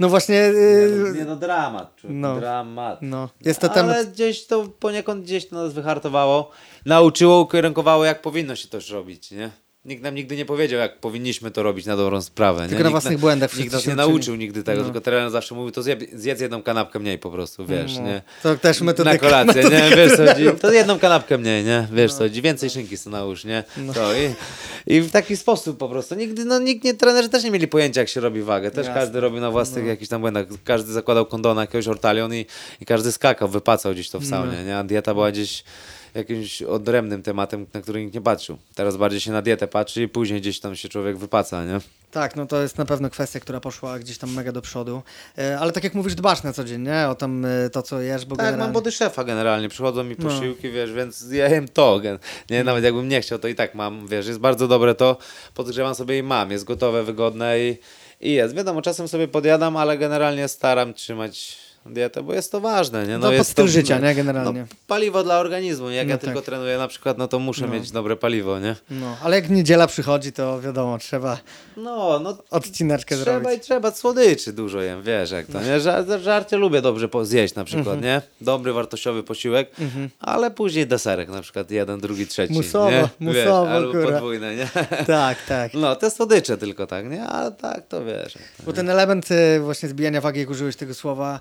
A: No właśnie,
B: Nie no,
A: yy,
B: nie no dramat, człowiek,
A: no.
B: dramat.
A: no, jest to temat...
B: Ale gdzieś to poniekąd gdzieś to nas wyhartowało, nauczyło, ukierunkowało jak powinno się to robić, nie? Nikt nam nigdy nie powiedział, jak powinniśmy to robić na dobrą sprawę.
A: Tylko
B: nie?
A: na
B: Nikt
A: własnych błędach
B: Nikt nas
A: się
B: nie nauczył nigdy tego,
A: No.
B: tylko trener zawsze mówił, to zjedz, zjedz jedną kanapkę mniej po prostu, wiesz,
A: No.
B: nie?
A: To też metodyka.
B: Na kolację, nie?
A: metodyka
B: Wiesz co. To jedną kanapkę mniej, nie? Wiesz co chodzi? Więcej szynki sobie nałóż, nie?
A: No.
B: To i, I w taki sposób po prostu. Nigdy, no nikt nie, trenerzy też nie mieli pojęcia, jak się robi wagę. Też
A: Jasne.
B: każdy robił na własnych jakichś tam błędach. Każdy zakładał kondona, jakiegoś ortalion i, i każdy skakał, wypacał gdzieś to w saunie,
A: No.
B: nie? A dieta była gdzieś jakimś odrębnym tematem, na który nikt nie patrzył. Teraz bardziej się na dietę patrzy i później gdzieś tam się człowiek wypaca, nie?
A: Tak, no to jest na pewno kwestia, która poszła gdzieś tam mega do przodu. E, Ale tak jak mówisz, dbasz na co dzień, nie? O tam e, to, co jesz, bo
B: Tak, mam
A: generalnie...
B: body szefa generalnie, przychodzą mi
A: No.
B: posiłki, wiesz, więc ja jem to, nie, nawet jakbym nie chciał, to i tak mam, wiesz, jest bardzo dobre to, podgrzewam sobie i mam, jest gotowe, wygodne i, i jest, wiadomo, czasem sobie podjadam, ale generalnie staram trzymać dietę, bo jest to ważne, nie,
A: No, pod
B: jest
A: styl
B: to,
A: życia, nie, generalnie.
B: No, paliwo dla organizmu, jak
A: No
B: ja
A: tak.
B: tylko trenuję na przykład, no to muszę
A: No.
B: mieć dobre paliwo, nie?
A: No, ale jak niedziela przychodzi, to wiadomo, trzeba
B: No, no
A: odcineczkę
B: Trzeba
A: zrobić.
B: i trzeba, słodyczy dużo jem, wiesz jak to, nie? Żar, żarcie lubię dobrze zjeść na przykład,
A: Mhm.
B: nie? Dobry, wartościowy posiłek, ale później deserek na przykład, jeden, drugi, trzeci,
A: Musowo,
B: nie?
A: musowo,
B: wiesz, albo
A: kurwa.
B: podwójne, nie?
A: Tak, tak.
B: No, te słodycze tylko tak, nie? Ale tak, to wiesz.
A: Bo ten element e, właśnie zbijania wagi, jak użyłeś tego słowa,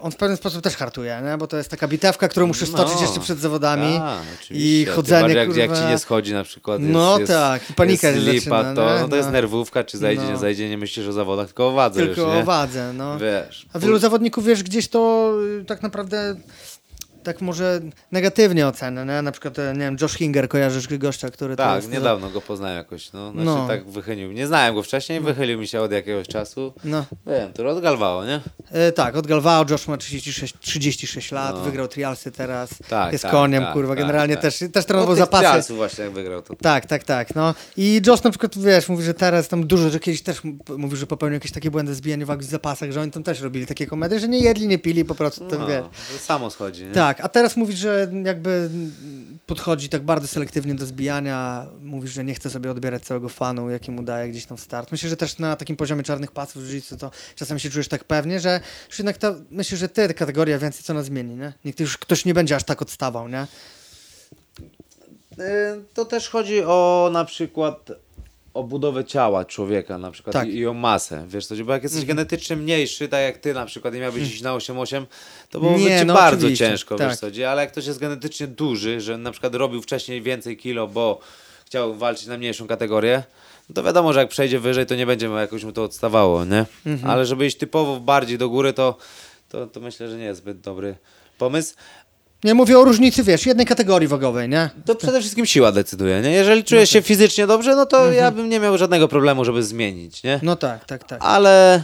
A: on w pewien sposób też hartuje, nie? bo to jest taka bitewka, którą muszę stoczyć
B: No.
A: jeszcze przed zawodami
B: A,
A: i chodzenie,
B: jak,
A: kurwa...
B: jak ci nie schodzi na przykład, jest,
A: No
B: jest,
A: tak, i panika
B: jest lipa,
A: zaczyna,
B: to, no, to jest
A: No.
B: nerwówka, czy zajdzie,
A: No.
B: nie zajdzie, nie myślisz o zawodach, tylko o wadze
A: Tylko
B: już,
A: o wadze, no.
B: Wiesz.
A: A wielu zawodników, wiesz, gdzieś to y, tak naprawdę tak może negatywnie ocenę, nie? Na przykład, e, nie wiem, Josh Hinger, kojarzysz gościa, który
B: Tak,
A: jest,
B: niedawno go poznałem jakoś, no. Znaczy
A: No.
B: tak wychylił. Nie znałem go wcześniej, wychylił mi się od jakiegoś czasu.
A: No,
B: Wiem, to odgalwało, nie?
A: e, tak, od Galvao, Josh ma 36, 36 lat,
B: No.
A: wygrał trialsy teraz,
B: Tak,
A: jest
B: tak,
A: koniem,
B: tak,
A: kurwa,
B: tak,
A: generalnie
B: tak.
A: też, też trenował
B: Od
A: zapasy.
B: trialsów właśnie jak wygrał to.
A: Tak, tak, tak, no. I Josh na przykład, wiesz, mówi, że teraz tam dużo, że kiedyś też mówi, że popełnił jakieś takie błędy zbijania w zapasach, że oni tam też robili takie komedy, że nie jedli, nie pili, po prostu tam,
B: No,
A: wiesz.
B: to samo schodzi, nie?
A: Tak, a teraz mówisz, że jakby podchodzi tak bardzo selektywnie do zbijania, mówisz, że nie chce sobie odbierać całego fanu, jaki mu daje gdzieś tam start. Myślę, że też na takim poziomie czarnych pasów w to czasami się czujesz tak pewnie, że już jednak ta, myślę, że ty kategoria więcej co nas zmieni, nie? Nikt już ktoś nie będzie aż tak odstawał, nie?
B: Y, To też chodzi o na przykład o budowę ciała człowieka na przykład
A: Tak. Mhm.
B: i, i o masę. Wiesz co, bo jak jesteś genetycznie mniejszy, tak jak ty na przykład i miałbyś iść na 8-8, to byłoby
A: Nie,
B: ci
A: no
B: bardzo
A: oczywiście,
B: ciężko,
A: tak.
B: wiesz co, ale jak ktoś jest genetycznie duży, że na przykład robił wcześniej więcej kilo, bo chciał walczyć na mniejszą kategorię, no to wiadomo, że jak przejdzie wyżej, to nie będzie jakoś mu to odstawało, nie?
A: Mhm.
B: Ale żeby iść typowo bardziej do góry, to, to, to myślę, że nie jest zbyt dobry pomysł.
A: Nie mówię o różnicy, wiesz, jednej kategorii wagowej, nie?
B: To przede wszystkim siła decyduje, nie? Jeżeli czujesz się fizycznie dobrze, no to ja bym nie miał żadnego problemu, żeby zmienić, nie?
A: No tak, tak, tak.
B: Ale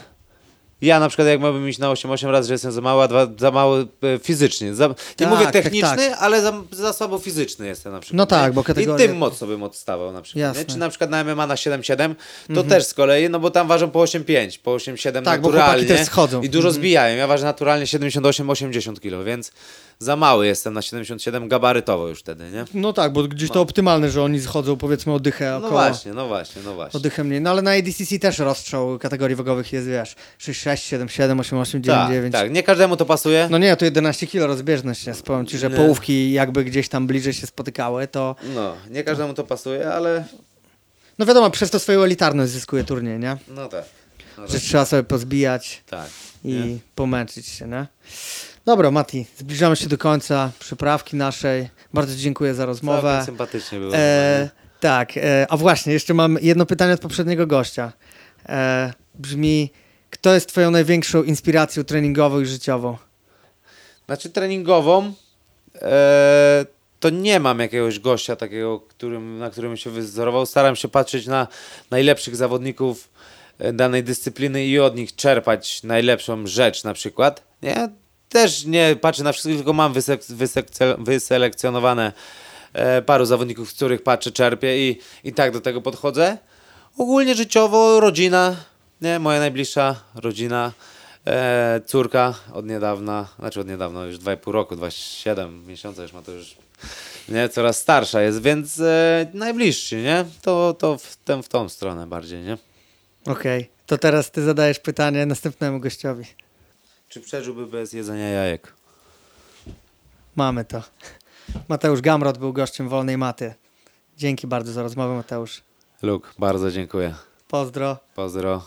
B: ja na przykład jak miałbym iść na 8-8 razy, że jestem za mały, a dwa, za mały e, fizycznie. Za, nie
A: Tak,
B: mówię
A: tak,
B: techniczny,
A: tak.
B: ale za, za słabo fizyczny jestem na przykład.
A: No tak,
B: nie?
A: bo kategoria-
B: I tym mocno bym odstawał na przykład. Czy na przykład na MMA na 7-7, to też z kolei, no bo tam ważą po 8-5, po 8-7
A: Tak, bo
B: naturalnie.
A: chłopaki też schodzą.
B: I dużo
A: Mhm.
B: zbijają. Ja ważę naturalnie 78-80 kg, więc za mały jestem na 77 gabarytowo już wtedy, nie?
A: No tak, bo gdzieś to optymalne, że oni schodzą powiedzmy o dychę
B: No
A: około.
B: właśnie, no właśnie, no właśnie.
A: O dychę mniej. No ale na ADCC też rozstrzał kategorii wagowych jest, wiesz, 6, 6, 7, 7, 8, 8, 9,
B: Tak,
A: 9.
B: tak, nie każdemu to pasuje.
A: No nie, to 11 kilo rozbieżność jest. Powiem ci, że
B: Nie.
A: połówki jakby gdzieś tam bliżej się spotykały, to
B: No, nie każdemu to pasuje, ale
A: no wiadomo, przez to swoją elitarność zyskuje turniej, nie?
B: no tak. No
A: Że
B: tak.
A: trzeba sobie pozbijać
B: tak.
A: i
B: nie?
A: pomęczyć się, nie? Dobra, Mati, zbliżamy się do końca przyprawki naszej. Bardzo dziękuję za rozmowę.
B: Całkiem sympatycznie było.
A: E, tak, e, a właśnie, jeszcze mam jedno pytanie od poprzedniego gościa. E, brzmi, kto jest twoją największą inspiracją treningową i życiową?
B: Znaczy treningową e, to nie mam jakiegoś gościa takiego, którym, na którym się wyzorował. Staram się patrzeć na najlepszych zawodników e, danej dyscypliny i od nich czerpać najlepszą rzecz na przykład. Nie? Też nie patrzę na wszystkich, tylko mam wysek, wysek, wyselekcjonowane e, paru zawodników, z których patrzę, czerpię i, i tak do tego podchodzę. Ogólnie życiowo rodzina, nie, moja najbliższa rodzina, e, córka od niedawna, znaczy od niedawna, już 2,5 roku, 27 miesiąca już ma to już, nie, coraz starsza jest, więc e, najbliższy, nie, to, to w, tę, w tą stronę bardziej, nie.
A: Okej, to teraz ty zadajesz pytanie następnemu gościowi.
B: Czy przeżyłby bez jedzenia jajek?
A: Mamy to. Mateusz Gamrot był gościem Wolnej Maty. Dzięki bardzo za rozmowę, Mateusz.
B: Luke, bardzo dziękuję.
A: Pozdro.
B: Pozdro.